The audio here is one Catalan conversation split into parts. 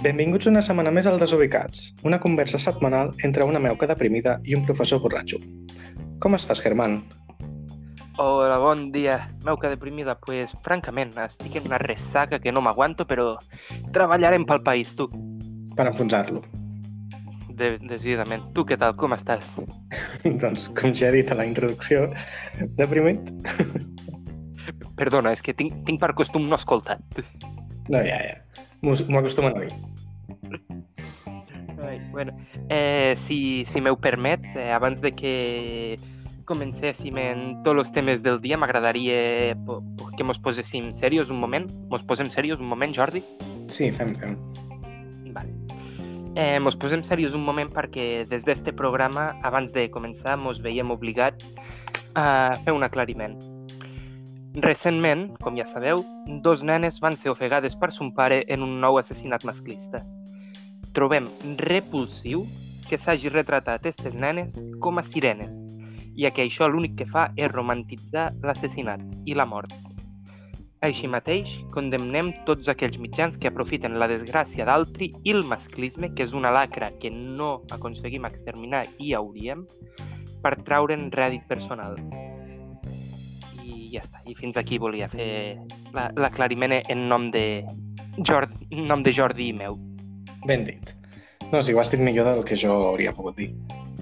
Benvinguts una setmana més al Desubicats, una conversa setmanal entre una meuca deprimida i un professor borratxo. Com estàs, Germán? Hola, bon dia. Meuca deprimida, pues francament, estic en una ressaca que no m'aguanto, però treballarem pel país, tu. Per enfonsar-lo. De decididament. Tu què tal? Com estàs? doncs, com ja he dit a la introducció, deprimit. Perdona, és que tinc, tinc per costum no escoltar. No, ja, ja. M'ho acostumen a dir. Ai, bueno, eh, si, si m'ho permet, eh, abans de que comencéssim en tots els temes del dia, m'agradaria que mos poséssim serios un moment. Mos posem serios un moment, Jordi? Sí, fem, fem. Vale. Eh, mos posem serios un moment perquè des d'este programa, abans de començar, mos veiem obligats a fer un aclariment. Recentment, com ja sabeu, dos nenes van ser ofegades per son pare en un nou assassinat masclista. Trobem repulsiu que s'hagi retratat aquestes nenes com a sirenes, ja que això l'únic que fa és romantitzar l'assassinat i la mort. Així mateix, condemnem tots aquells mitjans que aprofiten la desgràcia d'altri i el masclisme, que és una lacra que no aconseguim exterminar i hauríem, per traure'n rèdit personal ja està. I fins aquí volia fer l'aclariment en nom de, Jordi, nom de Jordi i meu. Ben dit. No, si ho has dit millor del que jo hauria pogut dir.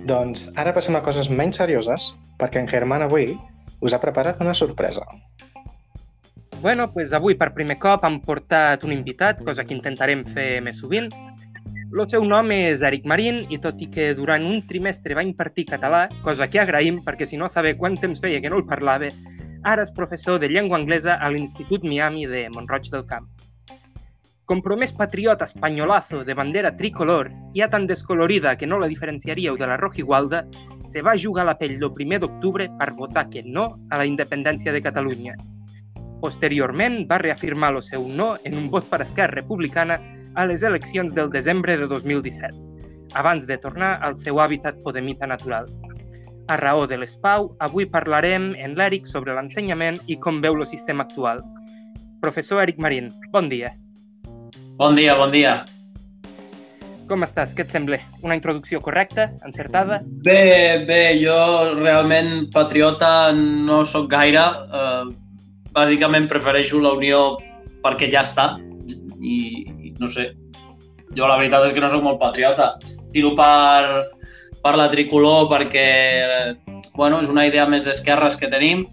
Doncs ara passem a coses menys serioses, perquè en Germán avui us ha preparat una sorpresa. Bueno, pues avui per primer cop hem portat un invitat, cosa que intentarem fer més sovint. El seu nom és Eric Marín i tot i que durant un trimestre va impartir català, cosa que agraïm perquè si no saber quant temps feia que no el parlava, Ara és professor de llengua anglesa a l'Institut Miami de Montroig del Camp. Compromès patriota espanyolazo de bandera tricolor, ja tan descolorida que no la diferenciaríeu de la rojigualda, se va jugar la pell el primer d'octubre per votar que no a la independència de Catalunya. Posteriorment va reafirmar el seu no en un vot per Esquerra Republicana a les eleccions del desembre de 2017, abans de tornar al seu hàbitat podemita natural, a raó de l'ESPAU, avui parlarem en l'Eric sobre l'ensenyament i com veu el sistema actual. Professor Eric Marín, bon dia. Bon dia, bon dia. Com estàs? Què et sembla? Una introducció correcta? Encertada? Bé, bé, jo realment patriota no sóc gaire. Uh, bàsicament prefereixo la Unió perquè ja està. I, I no sé, jo la veritat és que no sóc molt patriota. Tiro per, per la tricolor perquè bueno, és una idea més d'esquerres que tenim.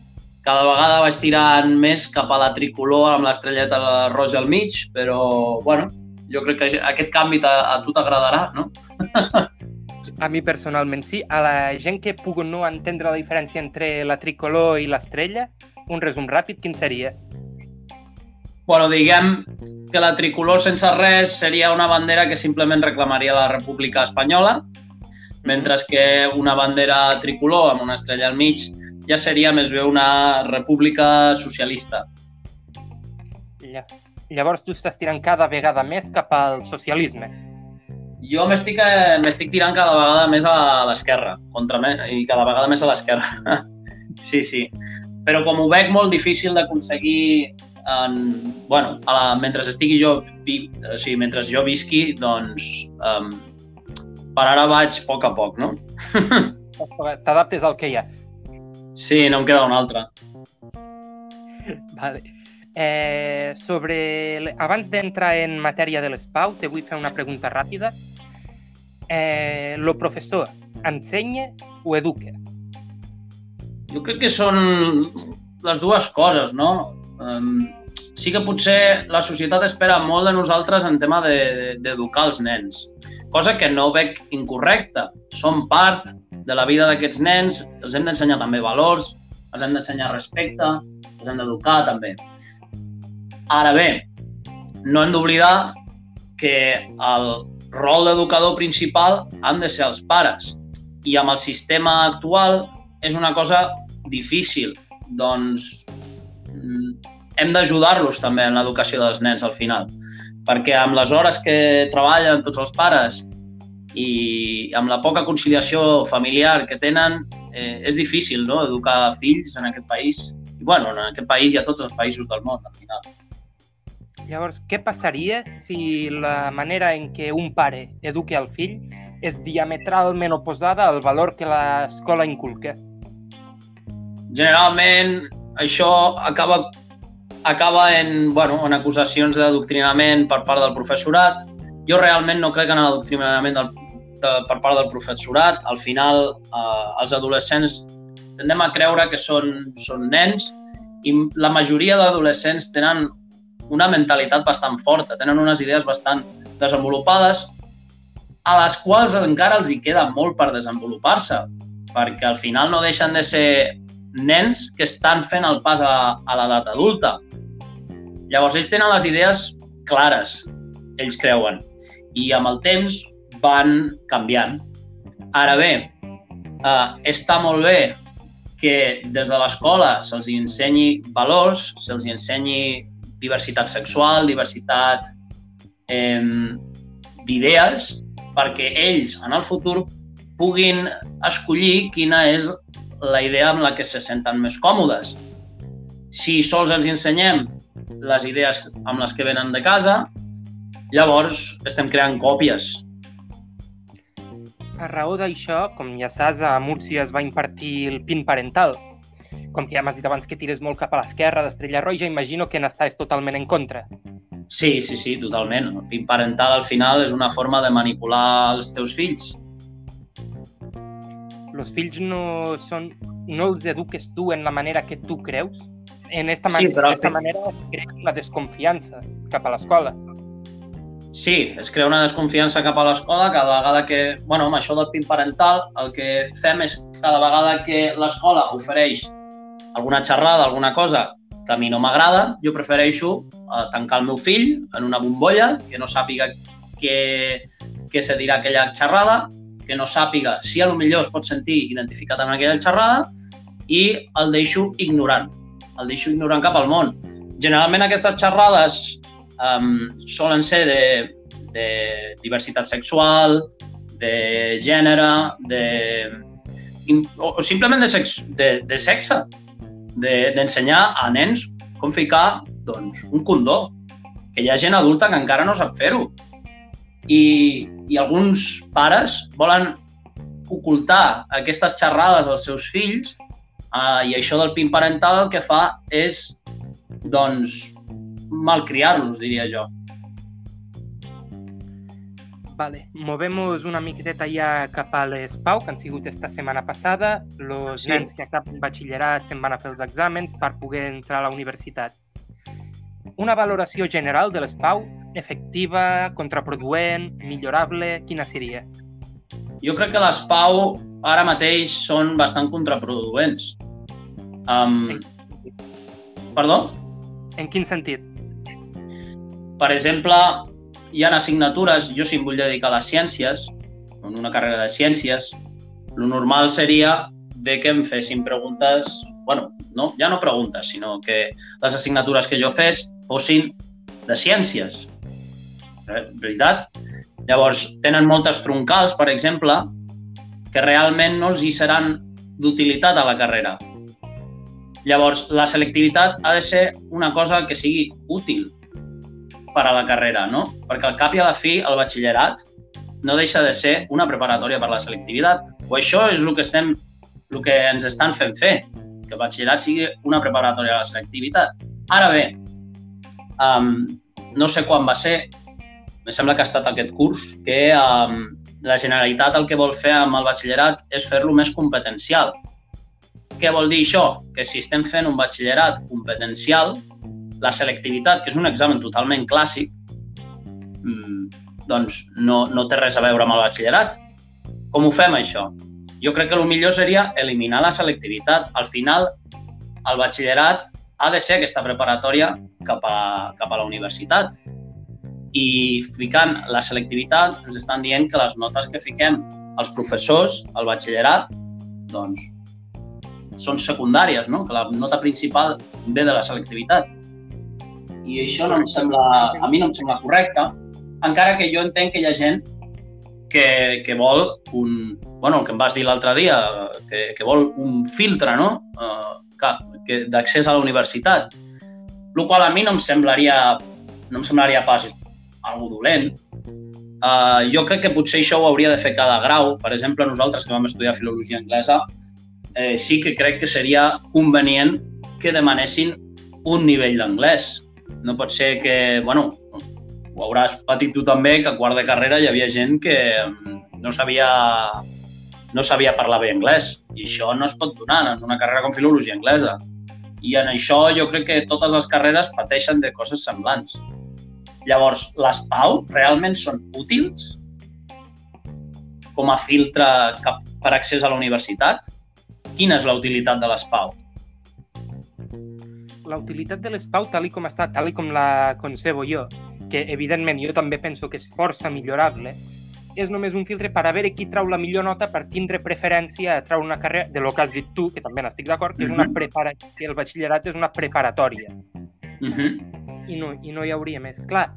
Cada vegada vaig tirant més cap a la tricolor amb l'estrelleta roja al mig, però bueno, jo crec que aquest canvi a, a tu t'agradarà, no? A mi personalment sí. A la gent que pugui no entendre la diferència entre la tricolor i l'estrella, un resum ràpid, quin seria? Bueno, diguem que la tricolor sense res seria una bandera que simplement reclamaria la República Espanyola, mentre que una bandera tricolor amb una estrella al mig ja seria més bé una república socialista. Llavors tu estàs tirant cada vegada més cap al socialisme. Jo m'estic m'estic tirant cada vegada més a l'esquerra, contra me, i cada vegada més a l'esquerra. sí, sí. Però com ho veig molt difícil d'aconseguir en, bueno, a la, mentre estigui jo, vi, o sigui, mentre jo visqui, doncs um, per ara vaig a poc a poc, no? T'adaptes al que hi ha. Sí, no em queda un altre. Vale. Eh, sobre... Abans d'entrar en matèria de l'ESPAU, te vull fer una pregunta ràpida. Eh, lo professor ensenya o educa? Jo crec que són les dues coses, no? Um, sí que potser la societat espera molt de nosaltres en tema d'educar de, els nens cosa que no veig incorrecta. Som part de la vida d'aquests nens, els hem d'ensenyar també valors, els hem d'ensenyar respecte, els hem d'educar també. Ara bé, no hem d'oblidar que el rol d'educador principal han de ser els pares. I amb el sistema actual és una cosa difícil. Doncs mm, hem d'ajudar-los també en l'educació dels nens al final perquè amb les hores que treballen tots els pares i amb la poca conciliació familiar que tenen, eh, és difícil no? educar fills en aquest país. I bueno, en aquest país i a tots els països del món, al final. Llavors, què passaria si la manera en què un pare educa el fill és diametralment oposada al valor que l'escola inculca? Generalment, això acaba, acaba en, bueno, en acusacions d'adoctrinament per part del professorat. Jo realment no crec en l'adoctrinament del, de, per part del professorat. Al final, eh, els adolescents tendem a creure que són, són nens i la majoria d'adolescents tenen una mentalitat bastant forta, tenen unes idees bastant desenvolupades, a les quals encara els hi queda molt per desenvolupar-se, perquè al final no deixen de ser nens que estan fent el pas a, a l'edat adulta. Llavors, ells tenen les idees clares, ells creuen, i amb el temps van canviant. Ara bé, eh, està molt bé que des de l'escola se'ls ensenyi valors, se'ls ensenyi diversitat sexual, diversitat eh, d'idees, perquè ells en el futur puguin escollir quina és la idea amb la que se senten més còmodes. Si sols els ensenyem les idees amb les que venen de casa, llavors estem creant còpies. A raó d'això, com ja saps, a Múrcia es va impartir el PIN parental, com que ja m'has dit abans que tires molt cap a l'esquerra d'Estrella Roja, imagino que n'estàs totalment en contra. Sí, sí, sí, totalment. El PIN parental al final és una forma de manipular els teus fills. Los fills no són... no els eduques tu en la manera que tu creus? En esta, man Sí, però- esta manera crec la desconfiança cap a l'escola. Sí, es crea una desconfiança cap a l'escola cada vegada que, bueno, amb això del PIN parental, el que fem és cada vegada que l'escola ofereix alguna xerrada, alguna cosa que a mi no m'agrada, jo prefereixo eh, tancar el meu fill en una bombolla, que no sàpiga què, què se dirà aquella xerrada, que no sàpiga si a lo millor es pot sentir identificat amb aquella xerrada i el deixo ignorant, el deixo ignorant cap al món. Generalment aquestes xerrades um, solen ser de, de diversitat sexual, de gènere, de, o, o simplement de, sex, de, de sexe, de- d'ensenyar de, a nens com ficar doncs, un condó, que hi ha gent adulta que encara no sap fer-ho. I, I alguns pares volen ocultar aquestes xerrades als seus fills eh, i això del PIN parental el que fa és doncs, malcriar-los, diria jo. Vale, movemos una miqueta ja cap a les PAU, que han sigut esta setmana passada. Els Sí. nens que acaben batxillerat se'n van a fer els exàmens per poder entrar a la universitat. Una valoració general de les PAU, efectiva, contraproduent, millorable, quina seria? Jo crec que les Pau ara mateix són bastant contraproduents. Um, perdó? En quin sentit? Per exemple, hi ha assignatures, jo si em vull dedicar a les ciències, en una carrera de ciències, lo normal seria de que em fessin preguntes, bueno, no, ja no preguntes, sinó que les assignatures que jo fes fossin de ciències. Eh, veritat? Llavors, tenen moltes troncals, per exemple, que realment no els hi seran d'utilitat a la carrera. Llavors, la selectivitat ha de ser una cosa que sigui útil per a la carrera, no? Perquè al cap i a la fi el batxillerat no deixa de ser una preparatòria per a la selectivitat. O això és el que, estem, el que ens estan fent fer, que el batxillerat sigui una preparatòria a la selectivitat. Ara bé, um, no sé quan va ser, me sembla que ha estat aquest curs, que um, la Generalitat el que vol fer amb el batxillerat és fer-lo més competencial. Què vol dir això? Que si estem fent un batxillerat competencial, la selectivitat, que és un examen totalment clàssic, mm, doncs no, no té res a veure amb el batxillerat. Com ho fem, això? Jo crec que el millor seria eliminar la selectivitat. Al final, el batxillerat ha de ser aquesta preparatòria cap a, cap a la universitat. I ficant la selectivitat ens estan dient que les notes que fiquem els professors al batxillerat doncs, són secundàries, no? que la nota principal ve de la selectivitat. I això no em sembla, a mi no em sembla correcte, encara que jo entenc que hi ha gent que, que vol un... Bueno, que em vas dir l'altre dia, que, que vol un filtre, no? Uh, que, que d'accés a la universitat. El qual a mi no em semblaria no em semblaria pas algo dolent. Uh, jo crec que potser això ho hauria de fer cada grau. Per exemple, nosaltres que vam estudiar filologia anglesa, eh, sí que crec que seria convenient que demanessin un nivell d'anglès. No pot ser que, bueno, ho hauràs patit tu també, que a quart de carrera hi havia gent que mm, no sabia no sabia parlar bé anglès. I això no es pot donar en una carrera com filologia anglesa. I en això jo crec que totes les carreres pateixen de coses semblants. Llavors, les PAU realment són útils com a filtre per accés a la universitat? Quina és la utilitat de les PAU? La utilitat de les PAU, tal com està, tal com la concebo jo, que evidentment jo també penso que és força millorable, és només un filtre per a veure qui trau la millor nota per tindre preferència a treure una carrera, de lo que has dit tu, que també n'estic d'acord, que és una prepara... que el batxillerat és una preparatòria. Uh -huh. I, no, I no hi hauria més. Clar,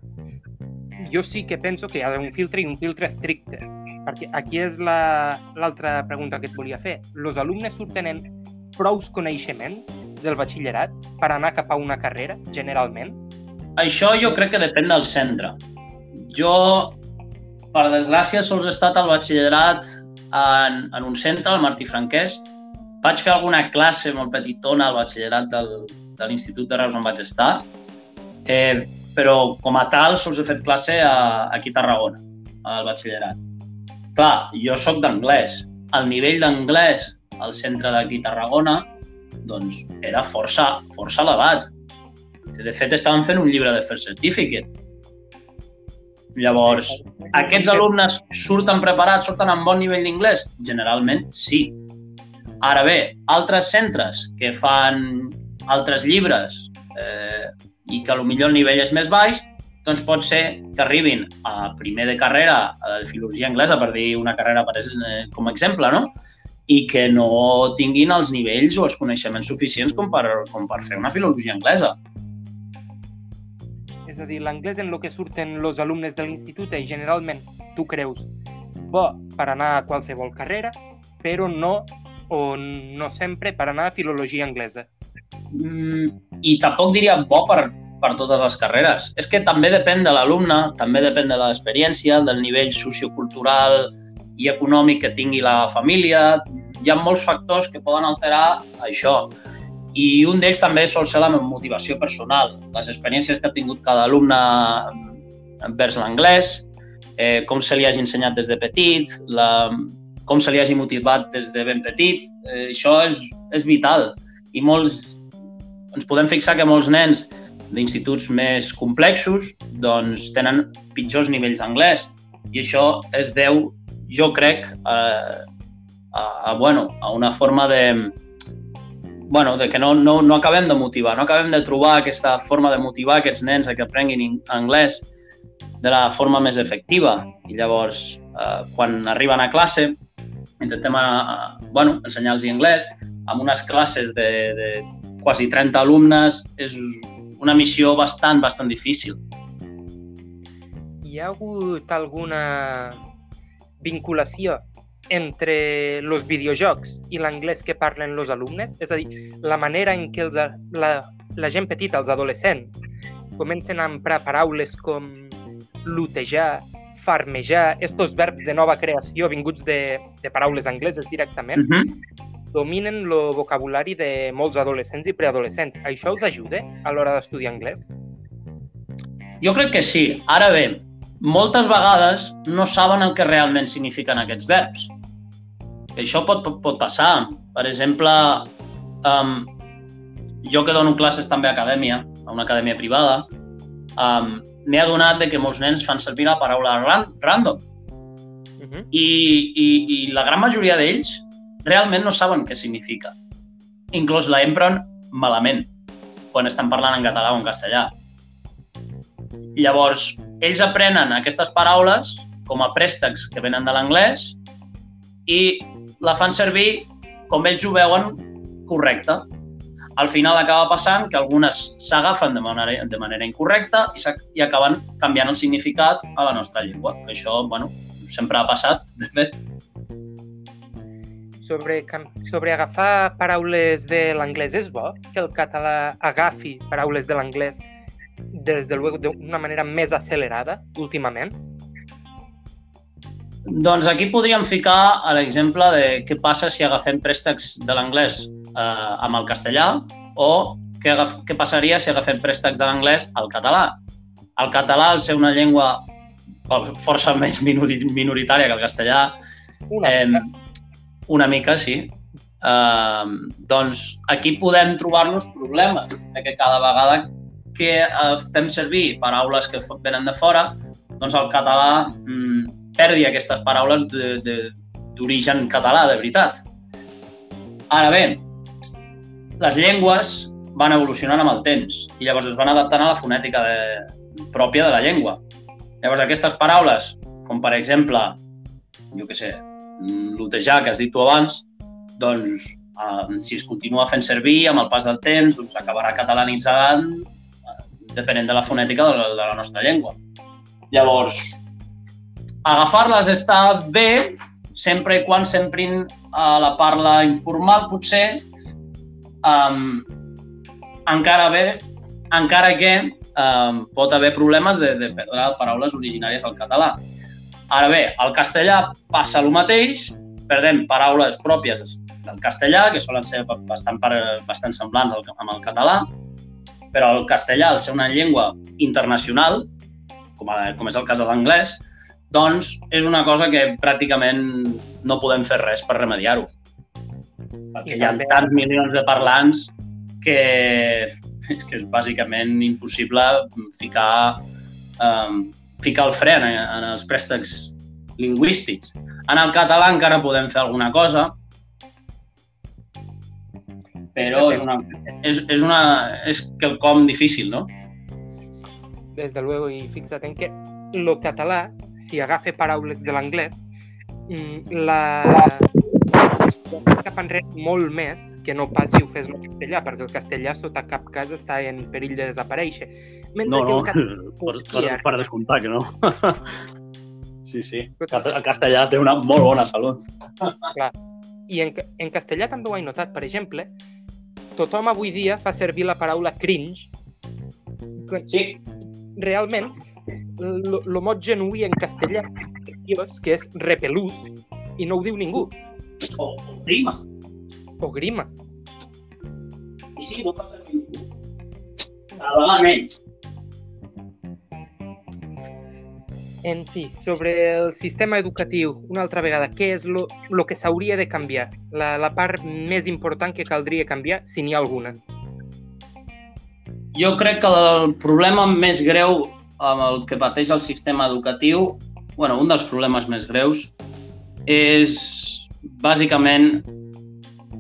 jo sí que penso que hi ha un filtre i un filtre estricte, perquè aquí és l'altra la, pregunta que et volia fer. Els alumnes surten en prous coneixements del batxillerat per anar cap a una carrera, generalment? Això jo crec que depèn del centre. Jo per desgràcia, sols he estat al batxillerat en, en un centre, al Martí Franquès. Vaig fer alguna classe molt petitona al batxillerat del, de l'Institut de Reus on vaig estar, eh, però com a tal sols he fet classe a, aquí a Tarragona, al batxillerat. Clar, jo sóc d'anglès. El nivell d'anglès al centre d'aquí Tarragona doncs era força, força elevat. De fet, estaven fent un llibre de First Certificate Llavors, aquests alumnes surten preparats, surten amb bon nivell d'inglès? Generalment, sí. Ara bé, altres centres que fan altres llibres eh, i que potser el nivell és més baix, doncs pot ser que arribin a primer de carrera a filologia anglesa, per dir una carrera per, eh, com a exemple, no? I que no tinguin els nivells o els coneixements suficients com per, com per fer una filologia anglesa. És a dir, l'anglès en el que surten els alumnes de l'institut és generalment, tu creus, bo per anar a qualsevol carrera, però no o no sempre per anar a filologia anglesa. Mm, I tampoc diria bo per, per totes les carreres. És que també depèn de l'alumne, també depèn de l'experiència, del nivell sociocultural i econòmic que tingui la família. Hi ha molts factors que poden alterar això i un d'ells també sol ser la motivació personal, les experiències que ha tingut cada alumne envers l'anglès, eh, com se li hagi ensenyat des de petit, la, com se li hagi motivat des de ben petit. Eh, això és, és vital. I molts, ens podem fixar que molts nens d'instituts més complexos doncs, tenen pitjors nivells d'anglès. I això es deu, jo crec, a, a, a, bueno, a una forma de, bueno, de que no, no, no acabem de motivar, no acabem de trobar aquesta forma de motivar aquests nens a que aprenguin anglès de la forma més efectiva. I llavors, eh, quan arriben a classe, intentem eh, bueno, ensenyar-los anglès, amb unes classes de, de quasi 30 alumnes, és una missió bastant, bastant difícil. Hi ha hagut alguna vinculació entre els videojocs i l'anglès que parlen els alumnes, és a dir, la manera en què els, la, la gent petita, els adolescents, comencen a emprar paraules com lutejar, farmejar, estos verbs de nova creació vinguts de, de paraules angleses directament, uh -huh. dominen el vocabulari de molts adolescents i preadolescents. Això els ajuda a l'hora d'estudiar anglès? Jo crec que sí. Ara bé, moltes vegades no saben el que realment signifiquen aquests verbs. Això pot, pot passar. Per exemple, um, jo que dono classes també a acadèmia, a una acadèmia privada, um, m'he adonat de que molts nens fan servir la paraula ran, random. Uh -huh. I, i, I la gran majoria d'ells realment no saben què significa. Inclús la empren malament quan estan parlant en català o en castellà. Llavors, ells aprenen aquestes paraules com a préstecs que venen de l'anglès i la fan servir com ells ho veuen correcte. Al final acaba passant que algunes s'agafen de, manera, de manera incorrecta i, i acaben canviant el significat a la nostra llengua. Que això, bueno, sempre ha passat, de fet. Sobre, sobre agafar paraules de l'anglès és bo que el català agafi paraules de l'anglès desde luego d'una manera més accelerada últimament? Doncs aquí podríem ficar l'exemple de què passa si agafem préstecs de l'anglès eh, amb el castellà o què, agaf què passaria si agafem préstecs de l'anglès al català. El català, al ser una llengua força més minoritària que el castellà, Una eh, una mica, sí. Eh, doncs aquí podem trobar-nos problemes, de que cada vegada que eh, fem servir paraules que venen de fora, doncs el català mm, perdi aquestes paraules d'origen català, de veritat. Ara bé, les llengües van evolucionant amb el temps i llavors es van adaptant a la fonètica de, pròpia de la llengua. Llavors aquestes paraules, com per exemple, jo què sé, l'utejar que has dit tu abans, doncs eh, si es continua fent servir amb el pas del temps, doncs s'acabarà catalanitzant depenent de la fonètica de la, de la nostra llengua. Llavors, agafar-les està bé sempre i quan s'emprin a la parla informal, potser, um, encara bé, encara que um, pot haver problemes de, de perdre paraules originàries al català. Ara bé, al castellà passa el mateix, perdem paraules pròpies del castellà, que solen ser bastant, bastant semblants al, amb el català, però el castellà, al ser una llengua internacional, com, a, com és el cas de l'anglès, doncs és una cosa que pràcticament no podem fer res per remediar-ho. Perquè hi ha també- tants milions de parlants que és que és bàsicament impossible ficar, um, ficar el fre en, en els préstecs lingüístics. En el català encara podem fer alguna cosa, però és, una, és, és, una, és quelcom difícil, no? Desde luego, i fixa't en que lo català, si agafa paraules de l'anglès, mm, la cap enrere molt més que no pas si ho fes el castellà, perquè el castellà sota cap cas està en perill de desaparèixer. Mentre No, que no, el català per, per, per descomptar que no. Sí, sí. El castellà té una molt bona salut. I en, en castellà també ho he notat, per exemple, tothom avui dia fa servir la paraula cringe. quan Sí, Realment, lo mot genuí en castellà que és repelús i no ho diu ningú, o, o prima. o grima. I sí, no passa ningú. Cada vegada menys. En fi, sobre el sistema educatiu, una altra vegada, què és lo que s'hauria de canviar? La, la part més important que caldria canviar, si n'hi ha alguna. Jo crec que el problema més greu amb el que pateix el sistema educatiu, bueno, un dels problemes més greus, és bàsicament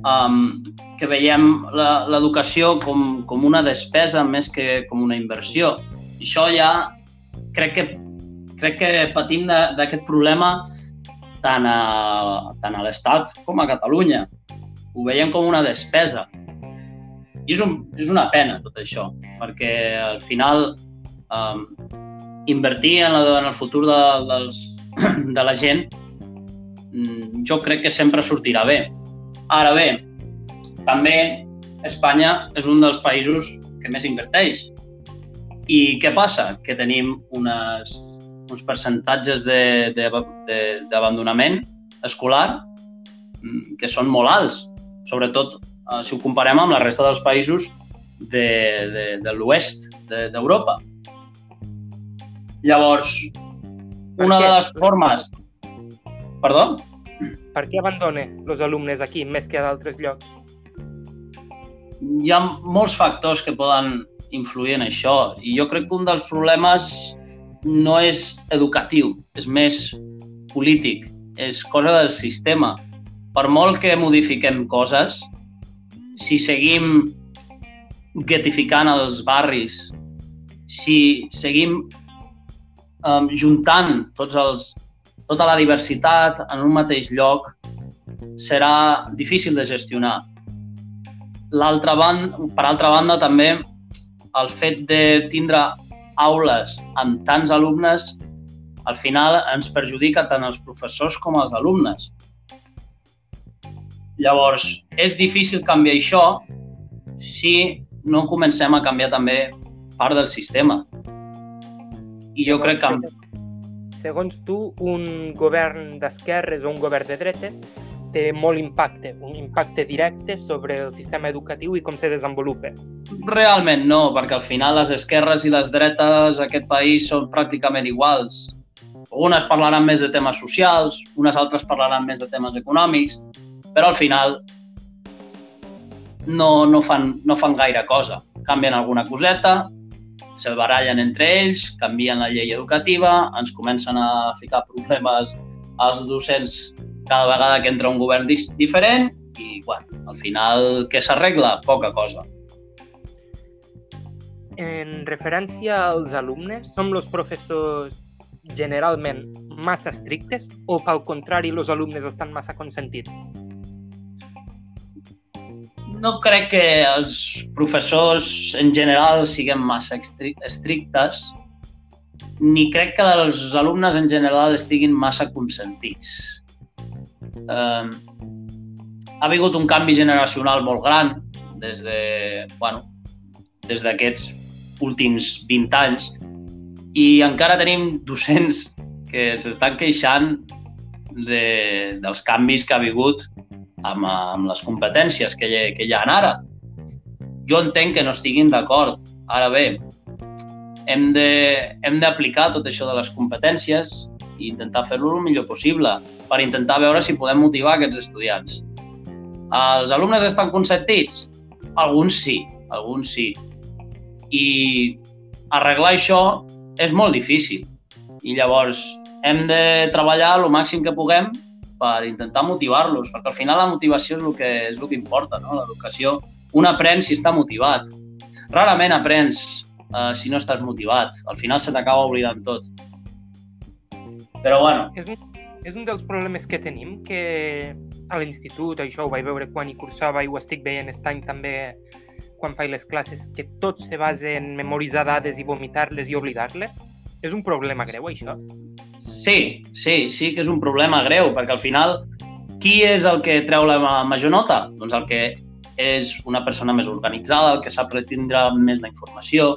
um, que veiem l'educació com, com una despesa més que com una inversió. I això ja crec que, crec que patim d'aquest problema tant a, tant a l'Estat com a Catalunya. Ho veiem com una despesa. I és, un, és una pena tot això, perquè al final um, invertir en, la, en el futur de, dels, de la gent mm, jo crec que sempre sortirà bé. Ara bé, també Espanya és un dels països que més inverteix. I què passa? Que tenim unes, uns percentatges d'abandonament escolar mm, que són molt alts, sobretot eh, si ho comparem amb la resta dels països de, de, de l'oest de- d'Europa. Llavors, Per una què? de les formes... Perdó? Per què abandona els alumnes aquí més que a d'altres llocs? Hi ha molts factors que poden influir en això i jo crec que un dels problemes no és educatiu, és més polític, és cosa del sistema. Per molt que modifiquem coses, si seguim getificant els barris, si seguim um, juntant tots els, tota la diversitat en un mateix lloc, serà difícil de gestionar. L'altra banda, per altra banda, també el fet de tindre aules amb tants alumnes al final ens perjudica tant els professors com els alumnes. Llavors, és difícil canviar això si no comencem a canviar també part del sistema. I jo crec que... Segons tu, un govern d'esquerres o un govern de dretes té molt impacte, un impacte directe sobre el sistema educatiu i com se desenvolupa. Realment no, perquè al final les esquerres i les dretes d'aquest país són pràcticament iguals. Unes parlaran més de temes socials, unes altres parlaran més de temes econòmics, però al final no, no, fan, no fan gaire cosa. Canvien alguna coseta, se'l barallen entre ells, canvien la llei educativa, ens comencen a ficar problemes als docents cada vegada que entra un govern diferent i, bueno, al final, què s'arregla? Poca cosa. En referència als alumnes, som els professors generalment massa estrictes o, pel contrari, els alumnes estan massa consentits? No crec que els professors en general siguin massa estrictes, ni crec que els alumnes en general estiguin massa consentits eh, ha vingut un canvi generacional molt gran des de, bueno, des d'aquests últims 20 anys i encara tenim docents que s'estan queixant de, dels canvis que ha vingut amb, amb les competències que, hi, que hi ha ara. Jo entenc que no estiguin d'acord. Ara bé, hem d'aplicar tot això de les competències i intentar fer-lo el millor possible per intentar veure si podem motivar aquests estudiants. Els alumnes estan consentits? Alguns sí, alguns sí. I arreglar això és molt difícil. I llavors hem de treballar el màxim que puguem per intentar motivar-los, perquè al final la motivació és el que, és el que importa, no? l'educació. Un aprèn si està motivat. Rarament aprens uh, si no estàs motivat. Al final se t'acaba oblidant tot. Però bueno. És un, és un dels problemes que tenim, que a l'institut, això ho vaig veure quan hi cursava i ho estic veient aquest any també quan faig les classes, que tot se basa en memoritzar dades i vomitar-les i oblidar-les. És un problema greu, això? Sí, sí, sí que és un problema greu, perquè al final qui és el que treu la major nota? Doncs el que és una persona més organitzada, el que sap retindre més la informació.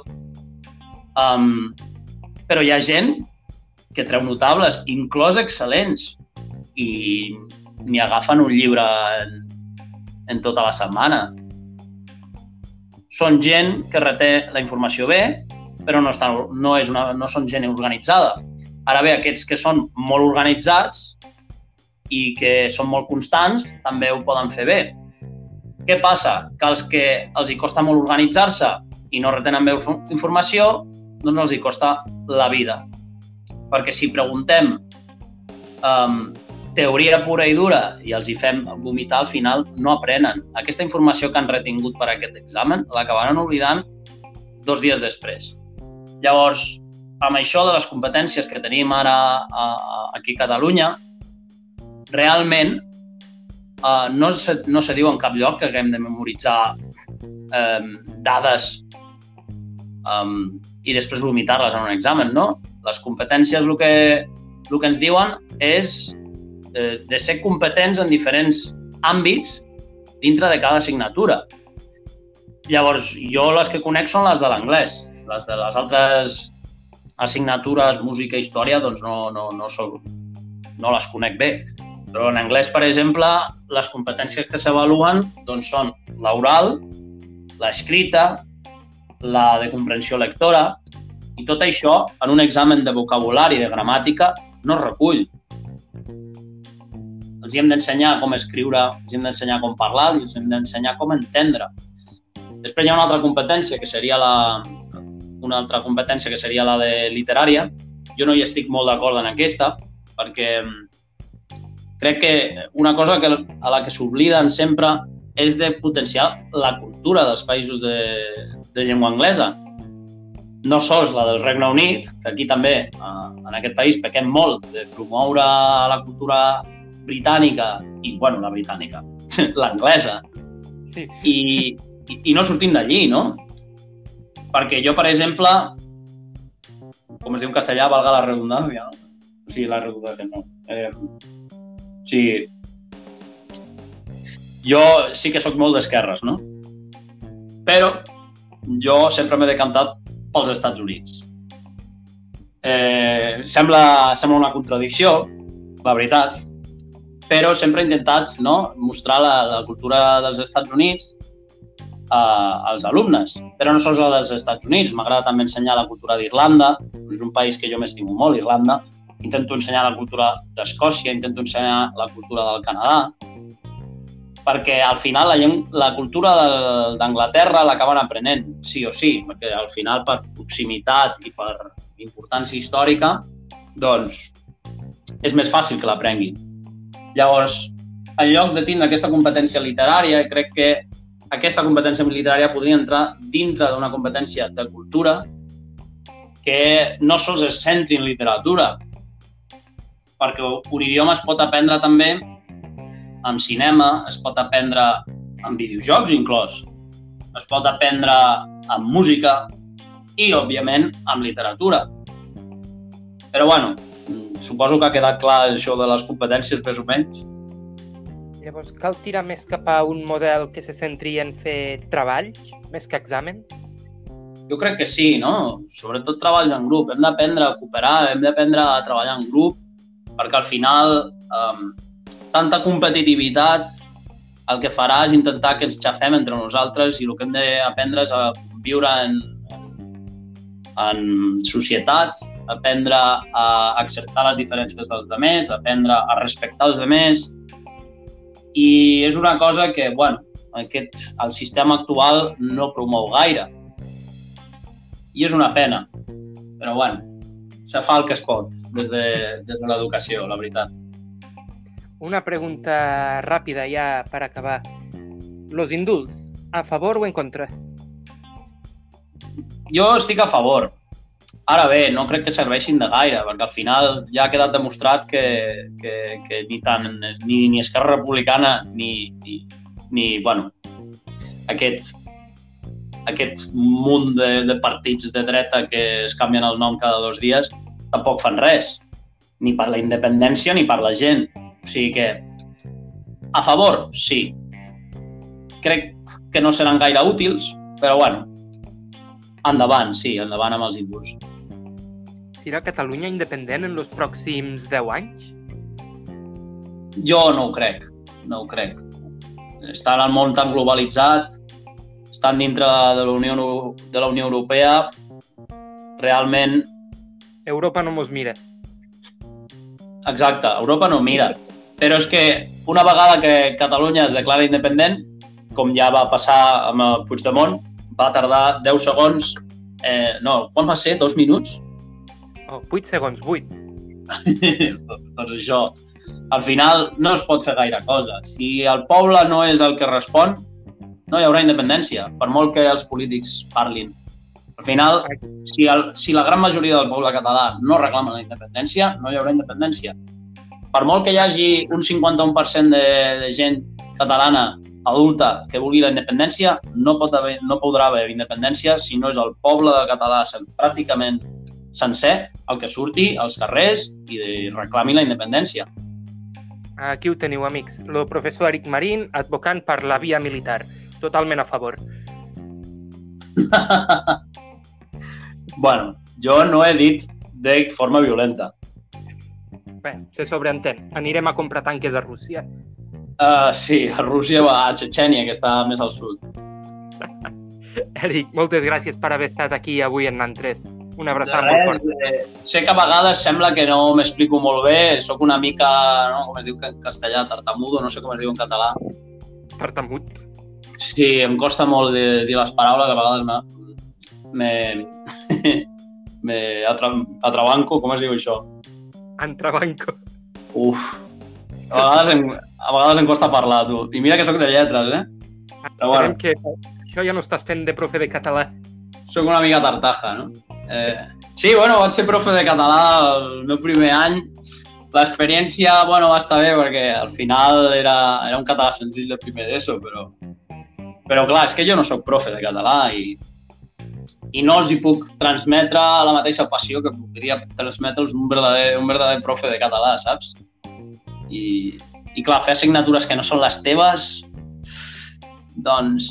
Um, però hi ha gent que treu notables, inclòs excel·lents, i n'hi agafen un llibre en, en tota la setmana. Són gent que reté la informació bé, però no, estan, no, és una, no són gent organitzada. Ara bé, aquests que són molt organitzats i que són molt constants també ho poden fer bé. Què passa? Que els que els hi costa molt organitzar-se i no retenen bé informació, doncs els hi costa la vida perquè si preguntem um, teoria pura i dura i els hi fem vomitar, al final no aprenen. Aquesta informació que han retingut per aquest examen l'acabaran oblidant dos dies després. Llavors, amb això de les competències que tenim ara a, a, aquí a Catalunya, realment uh, no, se, no se diu en cap lloc que haguem de memoritzar um, dades um, i després vomitar-les en un examen, no? Les competències el que, el que ens diuen és eh, de ser competents en diferents àmbits dintre de cada assignatura. Llavors, jo les que conec són les de l'anglès. Les de les altres assignatures, música i història, doncs no, no, no, soc, no les conec bé. Però en anglès, per exemple, les competències que s'avaluen doncs, són l'oral, l'escrita, la de comprensió lectora, i tot això, en un examen de vocabulari, de gramàtica, no es recull. Els hem d'ensenyar com escriure, els hem d'ensenyar com parlar, els hem d'ensenyar com entendre. Després hi ha una altra competència, que seria la, una altra competència que seria la de literària. Jo no hi estic molt d'acord en aquesta, perquè crec que una cosa que, a la que s'obliden sempre és de potenciar la cultura dels països de, de llengua anglesa no sols la del Regne Unit, que aquí també, eh, en aquest país, pequem molt de promoure la cultura britànica, i, bueno, la britànica, l'anglesa, sí. i, i, i no sortim d'allí, no? Perquè jo, per exemple, com es diu en castellà, valga la redundància, no? Sí, la redundància, no. Eh, sí, jo sí que sóc molt d'esquerres, no? Però jo sempre m'he decantat pels Estats Units. Eh, sembla, sembla una contradicció, la veritat, però sempre he intentat no, mostrar la, la cultura dels Estats Units eh, als alumnes, però no sols la dels Estats Units, m'agrada també ensenyar la cultura d'Irlanda, és un país que jo m'estimo molt, Irlanda, intento ensenyar la cultura d'Escòcia, intento ensenyar la cultura del Canadà, perquè al final la, la cultura d'Anglaterra l'acaben aprenent, sí o sí, perquè al final per proximitat i per importància històrica, doncs és més fàcil que l'aprenguin. Llavors, en lloc de tindre aquesta competència literària, crec que aquesta competència literària podria entrar dintre d'una competència de cultura que no sols es centri en literatura, perquè un idioma es pot aprendre també amb cinema, es pot aprendre amb videojocs inclòs, es pot aprendre amb música i, òbviament, amb literatura. Però, bueno, suposo que ha quedat clar això de les competències més o menys. Llavors, cal tirar més cap a un model que se centri en fer treballs, més que exàmens? Jo crec que sí, no? Sobretot treballs en grup. Hem d'aprendre a cooperar, hem d'aprendre a treballar en grup, perquè al final um, tanta competitivitat el que farà és intentar que ens xafem entre nosaltres i el que hem d'aprendre és a viure en, en societat, aprendre a acceptar les diferències dels demés, aprendre a respectar els demés, i és una cosa que, bueno, aquest, el sistema actual no promou gaire. I és una pena. Però, bueno, se fa el que es pot des de, des de l'educació, la veritat. Una pregunta ràpida ja per acabar. Los indults, a favor o en contra? Jo estic a favor. Ara bé, no crec que serveixin de gaire, perquè al final ja ha quedat demostrat que, que, que ni, tant, ni, ni Esquerra Republicana ni, ni, ni bueno, aquest, aquest munt de, de partits de dreta que es canvien el nom cada dos dies tampoc fan res, ni per la independència ni per la gent. O sigui que, a favor, sí. Crec que no seran gaire útils, però bueno, endavant, sí, endavant amb els indults. Serà Catalunya independent en els pròxims 10 anys? Jo no ho crec, no ho crec. Estan al món tan globalitzat, estan dintre de la Unió, de la Unió Europea, realment... Europa no mos mira. Exacte, Europa no mira. Però és que una vegada que Catalunya es declara independent, com ja va passar amb Puigdemont, va tardar 10 segons, eh, no, quan va ser? Dos minuts? Oh, 8 segons, 8. doncs això, al final no es pot fer gaire cosa. Si el poble no és el que respon, no hi haurà independència, per molt que els polítics parlin. Al final, si, el, si la gran majoria del poble català no reclama la independència, no hi haurà independència. Per molt que hi hagi un 51% de, de gent catalana adulta que vulgui la independència, no, pot haver, no podrà haver independència si no és el poble de català pràcticament sencer el que surti als carrers i reclami la independència. Aquí ho teniu, amics. El professor Eric Marín advocant per la via militar. Totalment a favor. bueno, jo no he dit de forma violenta. Bé, se sobreentén. Anirem a comprar tanques a Rússia. Uh, sí, a Rússia va a Chechenia, que està més al sud. Eric, moltes gràcies per haver estat aquí avui en Nan 3. Una abraçada res, molt forta. Eh, sé que a vegades sembla que no m'explico molt bé, sóc una mica, no, com es diu en castellà, tartamudo, no sé com es diu en català. Tartamut? Sí, em costa molt de, dir les paraules, a vegades me, me, me atra, atrabanco, com es diu això? Antrabanco. Uf, a vegades, em, a vegades em costa parlar, tu. I mira que sóc de lletres, eh? Però bueno. que això ja no estàs fent de profe de català. Soc una mica tartaja, no? Eh, sí, bueno, vaig ser profe de català el meu primer any. L'experiència, bueno, va estar bé perquè al final era, era un català senzill de primer d'ESO, però, però clar, és que jo no sóc profe de català i, i no els hi puc transmetre la mateixa passió que podria transmetre'ls un verdader, un verdader profe de català, saps? I, i clar, fer assignatures que no són les teves, doncs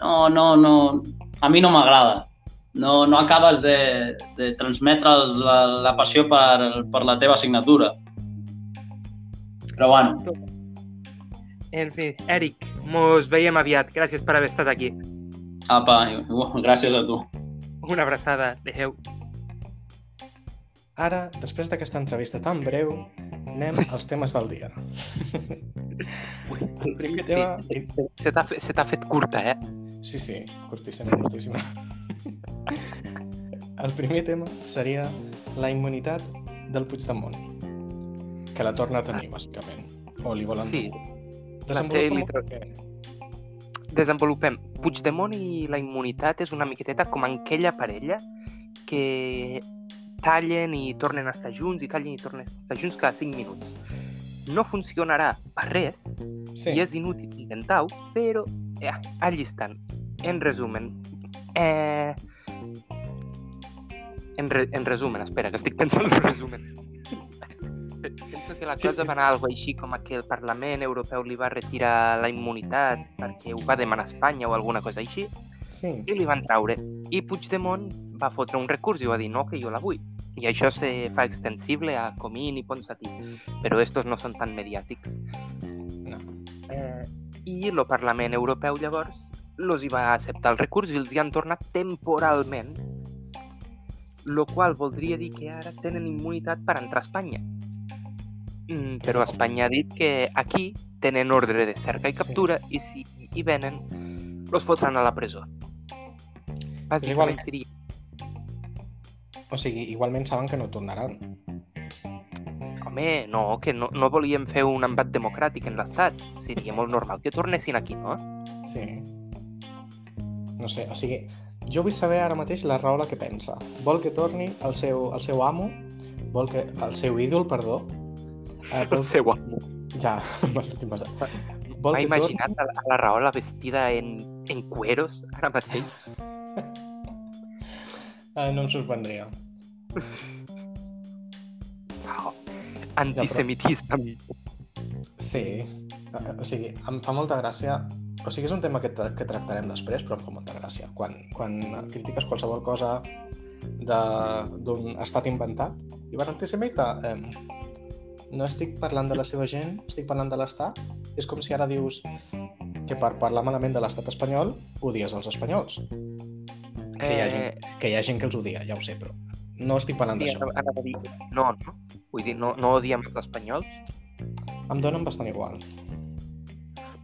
no, no, no, a mi no m'agrada no, no acabes de, de transmetre'ls la, la passió per, per la teva assignatura. Però bueno, En fi, Eric, mos veiem aviat. Gràcies per haver estat aquí. apa, gràcies a tu. Una abraçada. Adéu. Ara, després d'aquesta entrevista tan breu, anem als temes del dia. El primer tema... Se, t'ha fe- se t'ha fet curta, eh? Sí, sí, curtíssima, curtíssima. El primer tema seria la immunitat del Puigdemont, que la torna a tenir, bàsicament. O li volen... Sí, la té poquet. Desenvolupem. Puigdemont i la immunitat és una miqueteta com aquella parella que tallen i tornen a estar junts i tallen i tornen a estar junts cada 5 minuts. No funcionarà per res Sí, i és inútil intentar-ho, però eh, allí estan. En resumen, eh... En, re en resumen, espera, que estic pensant en resumen. Penso que la cosa sí. va anar algo així com a que el Parlament Europeu li va retirar la immunitat perquè ho va demanar Espanya o alguna cosa així, sí. i li van traure. I Puigdemont va fotre un recurs i va dir no, que jo la vull. I això se fa extensible a Comín i Ponsatí, però estos no són tan mediàtics. No. Eh, I el Parlament Europeu llavors los hi va acceptar el recurs i els hi han tornat temporalment, lo qual voldria dir que ara tenen immunitat per entrar a Espanya. Mm, però Espanya ha dit que aquí tenen ordre de cerca i Sí. captura i si hi venen, los fotran a la presó. Bàsicament igual- seria... O sigui, igualment saben que no tornaran. Home, no, que no, no volíem fer un embat democràtic en l'Estat. Seria molt normal que tornessin aquí, no? Sí. No sé, o sigui, jo vull saber ara mateix la Rahola què pensa. Vol que torni el seu, el seu amo, vol que... el seu ídol, perdó. Eh, vol... El seu amo. Ja, m'estic passant. Vol M'ha imaginat a, la- a la Rahola vestida en, en cueros ara mateix. Eh, no em sorprendria. Oh, antisemitisme. Sí, eh, o sigui, em fa molta gràcia... O sigui, és un tema que, tra que tractarem després, però em fa molta gràcia. Quan, quan critiques qualsevol cosa de- d'un estat inventat, diuen antisemita, eh, no estic parlant de la seva gent, estic parlant de l'estat. És com si ara dius que per parlar malament de l'estat espanyol odies els espanyols. Que hi, ha gent, que hi ha gent que els odia, ja ho sé, però no estic parlant Eh, sí, d'això. ara, dir... No, no. Vull dir, no, no odiem els espanyols. Em donen bastant igual.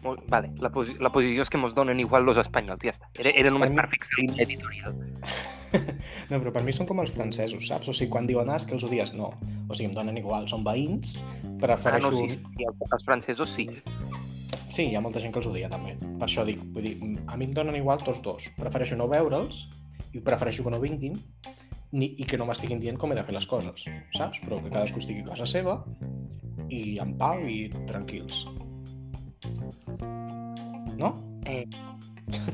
Molt, vale, la, posi la posició és que mos donen igual los espanyols, ja està. Era, era només Per fixar línia editorial. No, però per mi són com els francesos, saps? O sigui, quan diuen ah, és que els odies, no. O sigui, em donen igual, són veïns, Ah, prefereixo... no, sí, sí, els, francesos sí. Sí, hi ha molta gent que els odia, també. Per això dic, vull dir, a mi em donen igual tots dos. Prefereixo no veure'ls i prefereixo que no vinguin ni, i que no m'estiguin dient com he de fer les coses, saps? Però que cadascú estigui a casa seva i en pau i tranquils. No?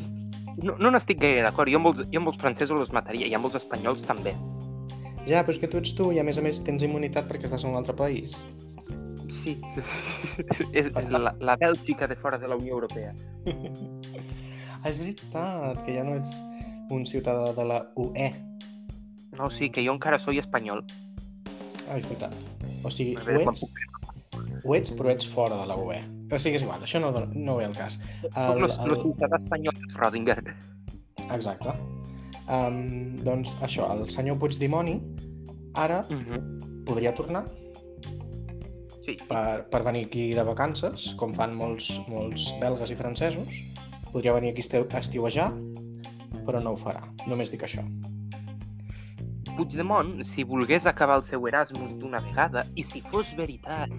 No, no n'estic gaire d'acord. Jo, amb molts- jo amb els francesos els mataria i amb els espanyols també. Ja, però és que tu ets tu i a més a més tens immunitat perquè estàs en un altre país. Sí, és, és la, la Bèlgica de fora de la Unió Europea. Ah, és veritat, que ja no ets un ciutadà de la UE. No, sí, que jo encara soy espanyol. Ah, és veritat. O sigui, A ho veure, quan ets, ho ets, però ets fora de la UE. O sigui, és igual, això no, no ve al cas. El, El, los, los ciutadans espanyols de Schrödinger. Exacte. Um, doncs això, el senyor Puigdemoni ara Mm -hmm. podria tornar Sí, per, per venir aquí de vacances, com fan molts, molts belgues i francesos. Podria venir aquí a estiuejar, però no ho farà. Només dic això. Puigdemont, si volgués acabar el seu Erasmus d'una vegada, i si fos veritat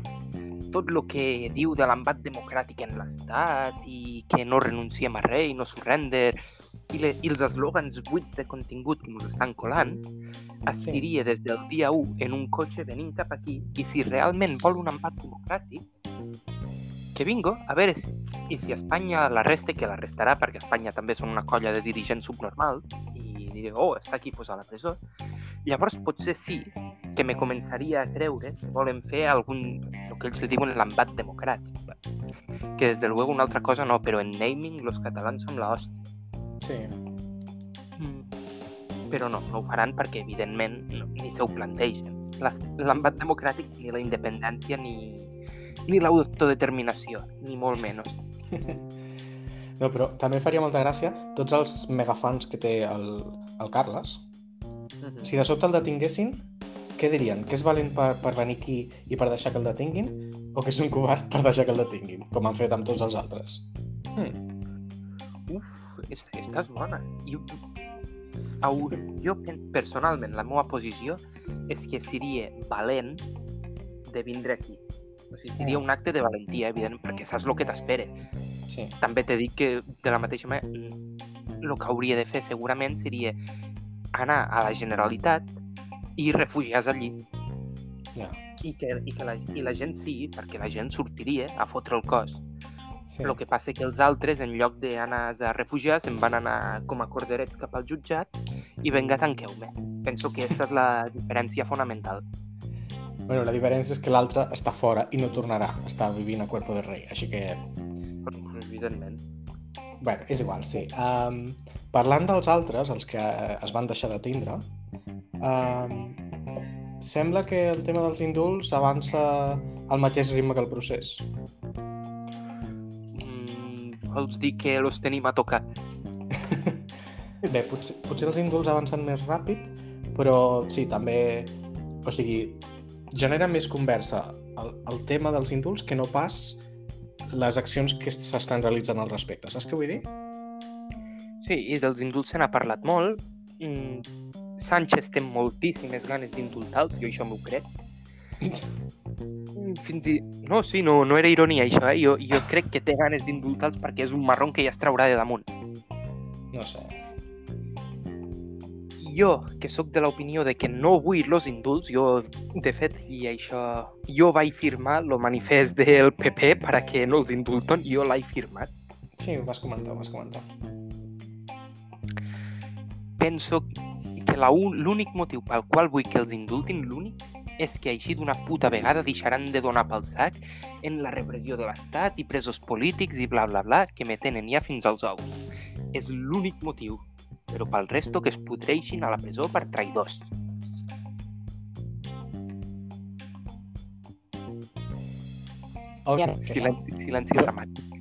tot el que diu de l'embat democràtic en l'Estat i que no renunciem a res i no surrender i, le, i els eslògans buits de contingut que ens estan colant, es Sí. diria des del dia 1 en un cotxe venint cap aquí i si realment vol un embat democràtic, que vingo, a veure si, i si Espanya l'arresta, que l'arrestarà perquè Espanya també són una colla de dirigents subnormals i diré, oh, està aquí pues, a la presó, llavors potser sí que me començaria a creure que volen fer algun, el que ells li diuen l'embat democràtic. Que des de luego una altra cosa no, però en naming los catalans som la hòstia. Sí. Mm. però no, no ho faran perquè, evidentment, no, ni se ho plantegen. La- L'embat democràtic, ni la independència, ni, ni l'autodeterminació, ni molt menys. No, però també faria molta gràcia tots els megafans que té el, el Carles. Mhm. Si de sobte el detinguessin, què dirien? Que és valent per, per venir aquí i per deixar que el detinguin? O que és un covard per deixar que el detinguin, com han fet amb tots els altres? Hmm. Uf, és, estàs bona. Jo, au, jo personalment, la meva posició és que seria valent de vindre aquí. O sigui, seria un acte de valentia, evident, perquè saps el que t'espera. Sí. També t'he dit que, de la mateixa manera, el que hauria de fer segurament seria anar a la Generalitat i refugiar-se allí. Ja. I que, i, que la, I la gent sí, perquè la gent sortiria a fotre el cos. sí. El que passa que els altres, en lloc d'anar a refugiar, se'n van anar com a corderets cap al jutjat i venga, tanqueu-me. Penso que aquesta és la diferència fonamental. Bueno, la diferència és que l'altre està fora i no tornarà. Està vivint a Cuerpo de Rei, així que... Evidentment. Bueno, és igual, sí. Um, parlant dels altres, els que eh, es van deixar de tindre, um, sembla que el tema dels indults avança al mateix ritme que el procés. Mm, vols dir que los tenim a tocar? Bé, potser, potser els indults avancen més ràpid, però sí, també... O sigui, genera més conversa el, el tema dels indults que no pas les accions que s'estan realitzant al respecte. Saps què vull dir? Sí, i dels indults se n'ha parlat molt. Mm, Sánchez té moltíssimes ganes d'indultar-los, jo això m'ho crec. Mm, Fins i... No, sí, no, no era ironia això, eh? Jo, jo crec que té ganes d'indultar-los perquè és un marron que ja es traurà de damunt. No sé. Jo, que sóc de l'opinió de que no vull los indults, jo, de fet, i això... Jo vaig firmar el manifest del PP per a que no els indulten, jo l'he firmat. Sí, ho vas comentar, ho vas comentar. Penso que l'únic motiu pel qual vull que els indultin, l'únic, és que així d'una puta vegada deixaran de donar pel sac en la repressió de l'Estat i presos polítics i bla bla bla que me tenen ja fins als ous. És l'únic motiu. Però pel resto que es pudreixin a la presó per traïdors. Okay. Silenci, silenci dramàtic.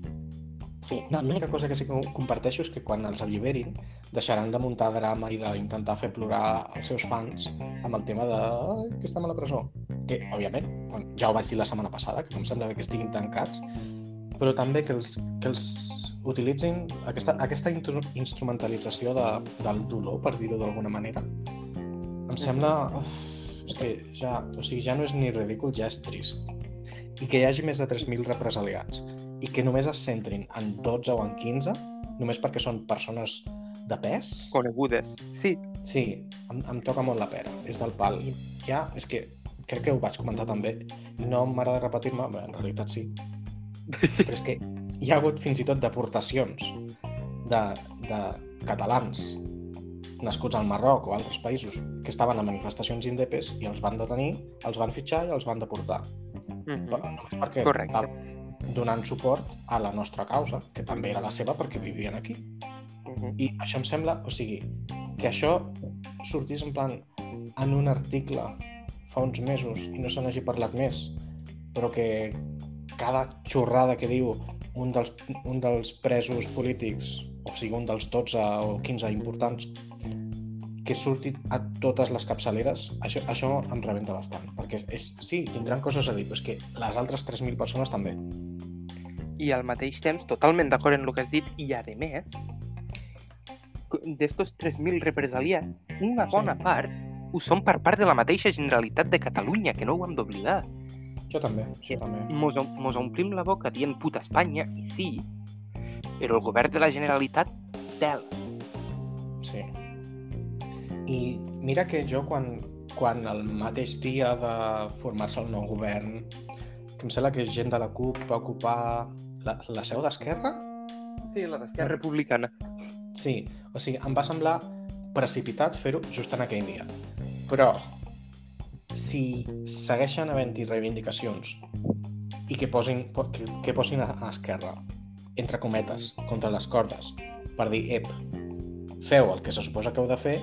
Sí, no, L'única cosa que sí que comparteixo és que quan els alliberin deixaran de muntar drama i d'intentar fer plorar els seus fans amb el tema de "Ai, que estem a la presó. Que, òbviament, ja ho vaig dir la setmana passada, que no em sembla que estiguin tancats, però també que els, que els utilitzin aquesta, aquesta instrumentalització de, del dolor, per dir-ho d'alguna manera, em sembla... Uf, és que ja, o sigui, ja no és ni ridícul, ja és trist. I que hi hagi més de 3.000 represaliats i que només es centrin en 12 o en 15, només perquè són persones de pes, Conegudes. Sí, sí, em, em toca molt la pera, és del pal. Ja, és que crec que ho vaig comentar també, no m'agrada repetir-me, en realitat sí, però és que hi ha hagut fins i tot deportacions de, de catalans nascuts al Marroc o altres països que estaven a manifestacions indepes i els van detenir, els van fitxar i els van deportar. Mhm. Però només perquè Correcte. estaven donant suport a la nostra causa, que també era la seva perquè vivien aquí. Mhm. I això em sembla, o sigui, que això sortís en plan en un article fa uns mesos i no se n'hagi parlat més, però que cada xorrada que diu un dels, un dels presos polítics, o sigui, un dels 12 o 15 importants, que surti a totes les capçaleres, això, això em rebenta bastant, perquè és, és, sí, tindran coses a dir, però és que les altres 3.000 persones també. I al mateix temps, totalment d'acord en el que has dit, i a més, d'estos 3.000 represaliats, una Sí. bona part ho són per part de la mateixa Generalitat de Catalunya, que no ho hem d'oblidar. Jo també, això també. Mos, mos omplim la boca dient puta Espanya, i sí, però el govern de la Generalitat tela. Sí. I mira que jo quan, quan el mateix dia de formar-se el nou govern, que em sembla que gent de la CUP va ocupar la, la seu d'Esquerra? Sí, la d'Esquerra Republicana. Sí, o sigui, em va semblar precipitat fer-ho just en aquell dia. Però si segueixen havent-hi reivindicacions i que posin, po- que, que posin a, a Esquerra, entre cometes, contra les cordes, per dir, ep, feu el que se suposa que heu de fer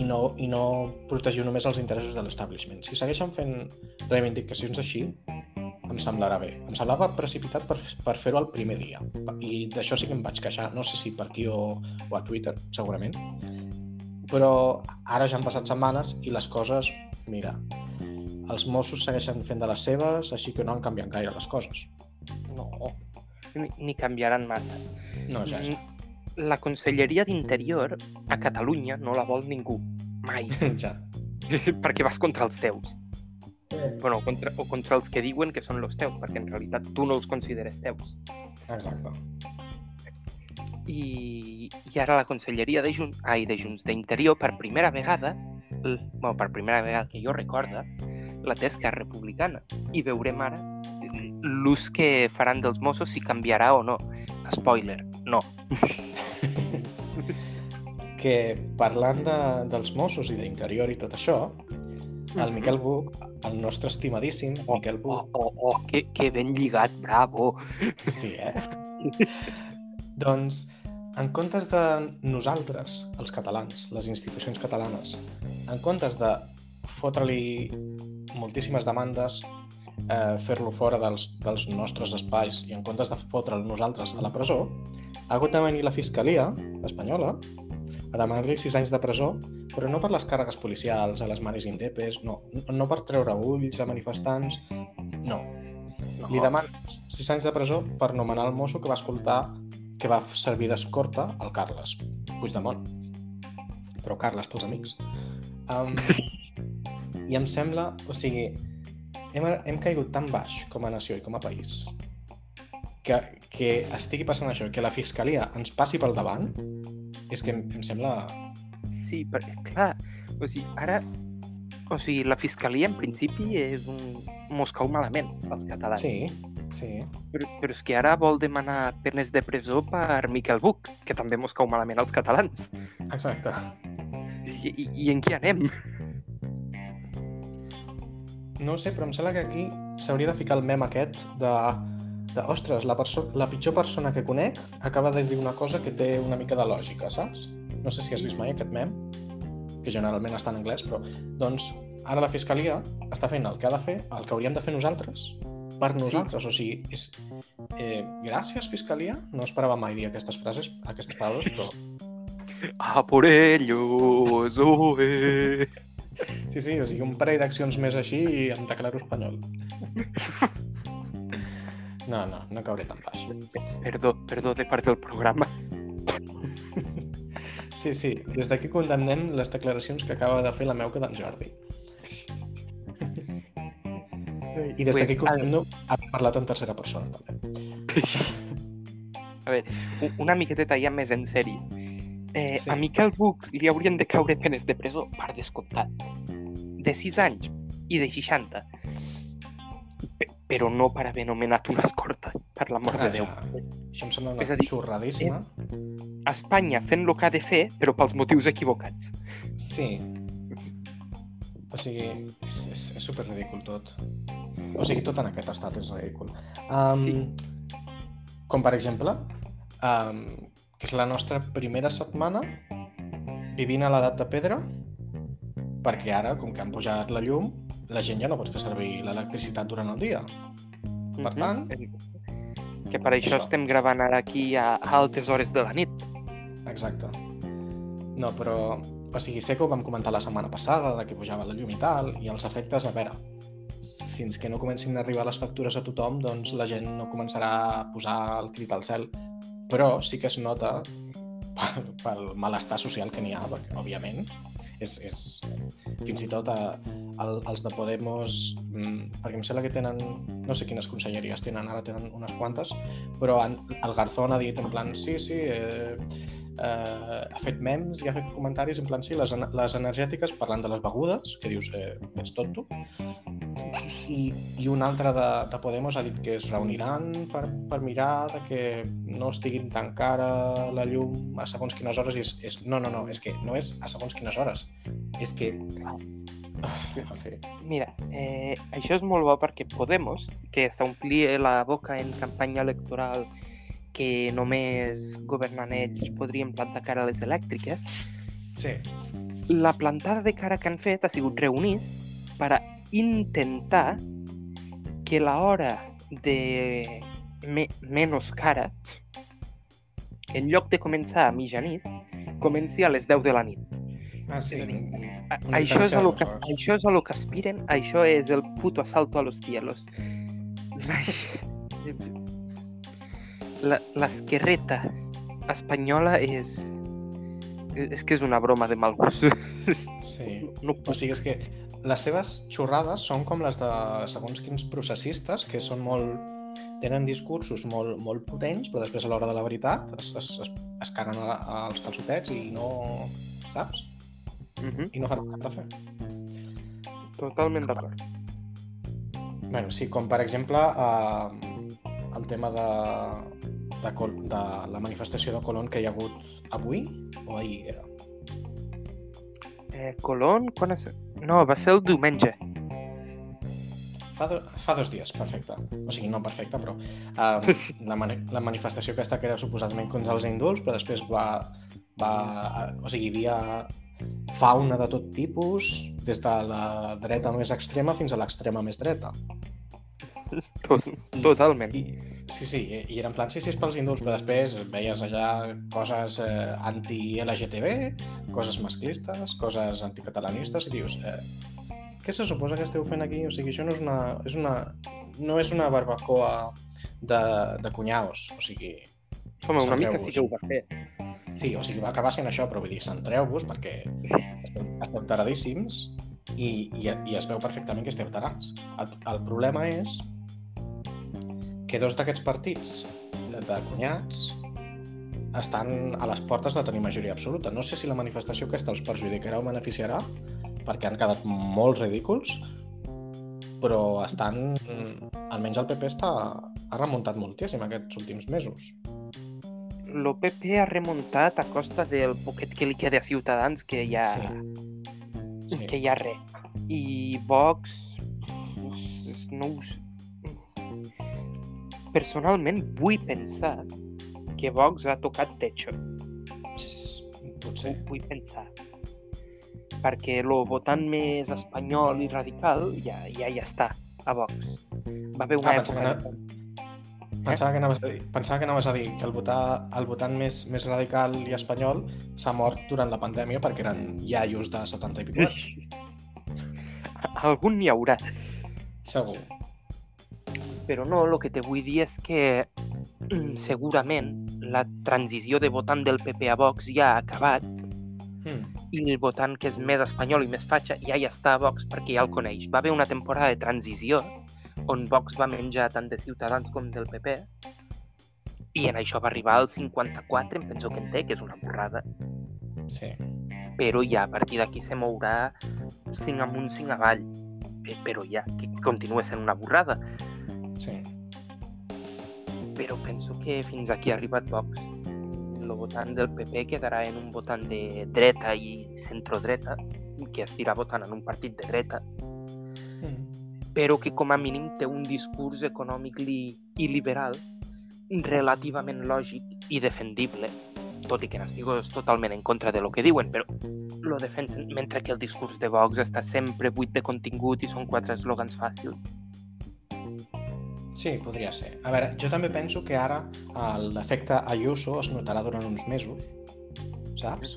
i no, i no protegiu només els interessos de l'establishment. Si segueixen fent reivindicacions així, em semblarà bé. Em semblava precipitat per, per fer-ho el primer dia. I d'això sí que em vaig queixar, no sé si per aquí o, o a Twitter, segurament. Però ara ja han passat setmanes i les coses, mira, els Mossos segueixen fent de les seves, així que no han canviat gaire les coses. No, ni, ni canviaran massa. No, ja, ja. La Conselleria d'Interior a Catalunya no la vol ningú. Mai. ja. perquè vas contra els teus. Bueno, contra, o contra els que diuen que són els teus, perquè en realitat tu no els consideres teus. Exacte. I, i ara la Conselleria de Junts, ai, de Junts d'Interior, per primera vegada, bueno, per primera vegada que jo recorda, la té Esquerra Republicana. I veurem ara l'ús que faran dels Mossos si canviarà o no. Spoiler, no. Que parlant de, dels Mossos i d'interior i tot això, el Miquel Buch, el nostre estimadíssim Miquel Oh, Buch, oh, oh, que, que ben lligat, bravo. sí, eh? doncs, en comptes de nosaltres, els catalans, les institucions catalanes, en comptes de fotre-li moltíssimes demandes, eh, fer-lo fora dels, dels nostres espais i en comptes de fotre'l nosaltres a la presó, ha hagut de venir la Fiscalia espanyola a demanar-li sis anys de presó, però no per les càrregues policials a les mares indepes, no, no per treure ulls a manifestants, no. No. Li demanen sis anys de presó per nomenar el mosso que va escoltar que va servir d'escorta al Carles Puigdemont. Però Carles pels amics. Um, I em sembla, o sigui, hem, hem caigut tan baix com a nació i com a país que, que estigui passant això, que la Fiscalia ens passi pel davant, és que em, em sembla... Sí, perquè, clar, o sigui, ara... O sigui, la Fiscalia, en principi, és un Moscou malament, pels catalans. Sí, sí. Però, però és que ara vol demanar penes de presó per Miquel Buch, que també Moscou malament als catalans. Exacte. I, i, i en què anem? No sé, però em sembla que aquí s'hauria de ficar el mem aquest de, de ostres, la, perso la pitjor persona que conec acaba de dir una cosa que té una mica de lògica, saps? No sé si has vist mai aquest mem, que generalment està en anglès, però doncs ara la Fiscalia està fent el que ha de fer, el que hauríem de fer nosaltres, per nosaltres. O sigui, és... Eh, gràcies, Fiscalia. No esperava mai dir aquestes frases, aquestes paraules, però A por ellos, eh. sí, sí, o sigui, un parell d'accions més així i em declaro espanyol. No, no, no cauré tan baix. Perdó, perdó de part del programa. Sí, sí, des d'aquí condemnem les declaracions que acaba de fer la Meuca d'en Jordi. I des d'aquí Pues, condemno haver parlat en tercera persona, també. A veure, una miqueteta ja més en sèrio. Eh, Sí. A Miquel Buch li haurien de caure penes de presó, per descomptat, de 6 anys i de 60. Pe- Però no per haver nomenat una escorta, per l'amor Ah, de Déu. ja. Això em sembla una És a dir, xorradíssima. Espanya fent el que ha de fer, però pels motius equivocats. Sí. O sigui, és, és, és super ridícul tot. O sigui, tot en aquest estat és ridícul. Um, Sí. Com per exemple, um, que és la nostra primera setmana vivint a l'edat de pedra, perquè ara, com que han pujat la llum, la gent ja no pot fer servir l'electricitat durant el dia. Per tant- Que per això, Això. estem gravant ara aquí a, a altes hores de la nit. Exacte. No, però... O sigui, sé que ho vam comentar la setmana passada, de que pujava la llum i tal, i els efectes, a veure, fins que no comencin a arribar les factures a tothom, doncs la gent no començarà a posar el crit al cel. Però sí que es nota pel, pel malestar social que n'hi ha, perquè, òbviament, és, és fins i tot a, el, els de Podemos, mm, perquè em sembla que tenen, no sé quines conselleries tenen, ara tenen unes quantes, però han, el Garzón ha dit en plan, sí, sí, eh, eh, ha fet memes i ha fet comentaris en plan, sí, les, les energètiques parlant de les begudes, que dius, eh, ets tonto, i, i un altre de, de Podemos ha dit que es reuniran per, per mirar de que no estiguin tan cara la llum a segons quines hores i és, és, no, no, no, és que no és a segons quines hores és que fi, Mira, eh, això és molt bo perquè Podemos, que s'omplia la boca en campanya electoral que només governant ells podrien plantar cara a les elèctriques, sí, la plantada de cara que han fet ha sigut reunir per intentar que la hora de me menys cara, en lloc de començar a mitjanit, comenci a les 10 de la nit. Ah, sí. És dir, A- Això és, a lo que, això és a lo que aspiren, això és el puto asalto a los cielos. La- L'esquerreta espanyola és... És que és una broma de mal gust. Sí. No O sigui, és que les seves xorrades són com les de segons quins processistes, que són molt... tenen discursos molt, molt potents, però després a l'hora de la veritat es, es, es, es caguen a, als calçotets i no... saps? Mhm, I no fan cap de fer. Totalment d'acord. bueno, sí, com per exemple eh, el tema de, de, Col de la manifestació de Colón que hi ha hagut avui o ahir era. Eh, Colón, quan és... No, va ser el diumenge. Fa, do, fa dos dies, perfecte. O sigui, no perfecte, però um, la, mani la manifestació aquesta que era suposadament contra els indults, però després va, va... O sigui, hi havia fauna de tot tipus, des de la dreta més extrema fins a l'extrema més dreta. Tot, totalment. I, sí, sí, i era en plan, sí, sí, és pels indults, però després veies allà coses eh, anti-LGTB, coses masclistes, coses anticatalanistes, i dius, eh, què se suposa que esteu fent aquí? O sigui, això no és una, és una, no és una barbacoa de, de cunyaos, o sigui, Home, una mica sí que ho va fer. sí, o sigui, va acabar sent això, però vull dir, centreu-vos perquè esteu, esteu taradíssims i, i, i es veu perfectament que esteu tarats. El, el problema és que dos d'aquests partits de, cunyats estan a les portes de tenir majoria absoluta. No sé si la manifestació aquesta els perjudicarà o beneficiarà, perquè han quedat molt ridículs, però estan... Almenys el PP està, ha remuntat moltíssim aquests últims mesos. Lo PP ha remuntat a costa del poquet que li queda a Ciutadans, que ja, Sí. Sí. que ja res. I Vox... No ho sé. Personalment vull pensar que Vox ha tocat techo. Potser. Vull pensar. Perquè lo votant més espanyol i radical ja, ja hi està, a Vox. Va haver una Ah, època... pensava Pensava que, anaves a dir, pensava que anaves a dir que el, votar, el votant més, més radical i espanyol s'ha mort durant la pandèmia perquè eren iaios de 70 i pico anys. Algun n'hi haurà. Segur. Però no, el que te vull dir és que mm, segurament la transició de votant del PP a Vox ja ha acabat Hmm. i el votant que és més espanyol i més fatxa ja hi està a Vox perquè ja el coneix. Va haver una temporada de transició on Vox va menjar tant de Ciutadans com del PP i en això va arribar al 54, em penso que en té, que és una borrada. Sí. Però ja a partir d'aquí se mourà 5 amunt, 5 avall. Pe- Però ja, que continua sent una borrada. Sí. però penso que fins aquí ha arribat Vox. El votant del PP quedarà en un votant de dreta i centrodreta, que estirà votant en un partit de dreta, Hmm. però que com a mínim té un discurs econòmic li, i liberal relativament lògic i defendible, tot i que n'estigues totalment en contra de lo que diuen, però lo defensen, mentre que el discurs de Vox està sempre buit de contingut i són quatre eslògans fàcils. Sí, podria ser. A veure, jo també penso que ara l'efecte Ayuso es notarà durant uns mesos, saps?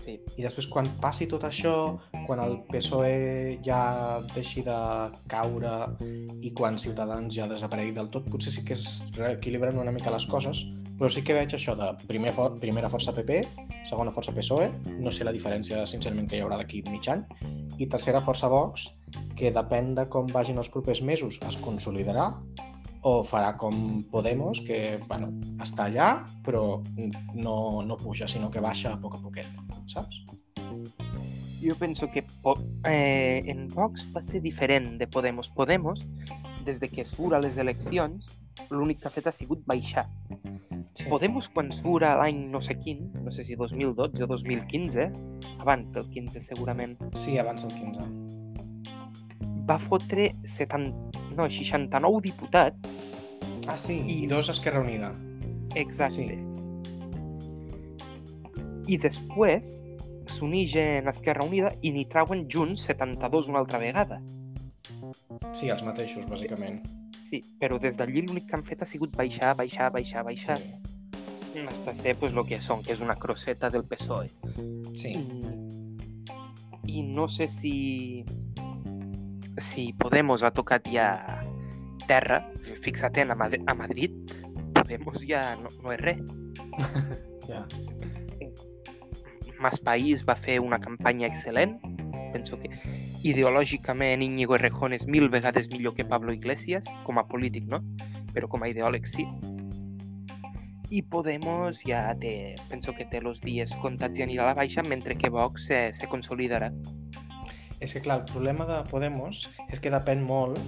Sí. I després, quan passi tot això, quan el PSOE ja deixi de caure i quan Ciutadans ja desaparegui del tot, potser sí que es reequilibren una mica les coses, però sí que veig això de primer for primera força PP, segona força PSOE, no sé la diferència, sincerament, que hi haurà d'aquí mig any, i tercera força Vox, que depèn de com vagin els propers mesos, es consolidarà o farà com Podemos, que bueno, està allà, però no, no puja, sinó que baixa a poc a poquet, saps? Jo penso que eh, en Vox va ser diferent de Podemos. Podemos, des de que surt a les eleccions, l'únic que ha fet ha sigut baixar. Sí. Podemos, quan surt a l'any no sé quin, no sé si 2012 o 2015, abans del 15 segurament, Sí, abans del 15. va fotre 70, no, 69 diputats. Ah, sí, i I- dos Esquerra Unida. Exacte. Sí. I després s'unix en Esquerra Unida i n'hi trauen junts 72 una altra vegada. Sí, els mateixos, bàsicament. Sí, però des d'allí l'únic que han fet ha sigut baixar, baixar, baixar, baixar. Sí. Hasta ser pues, lo que són, que és una crosseta del PSOE. sí. I, I no sé si si Podemos ha tocat ja terra, fixa't en a, Mad a Madrid, Podemos ja no, no és res. Ja. Mas País va fer una campanya excel·lent. Penso que ideològicament Íñigo Errejón és mil vegades millor que Pablo Iglesias, com a polític, no? Però com a ideòleg sí. I Podemos ja té, penso que té els dies comptats i anirà a la baixa, mentre que Vox se, se consolidarà. És que, clar, el problema de Podemos és que depèn molt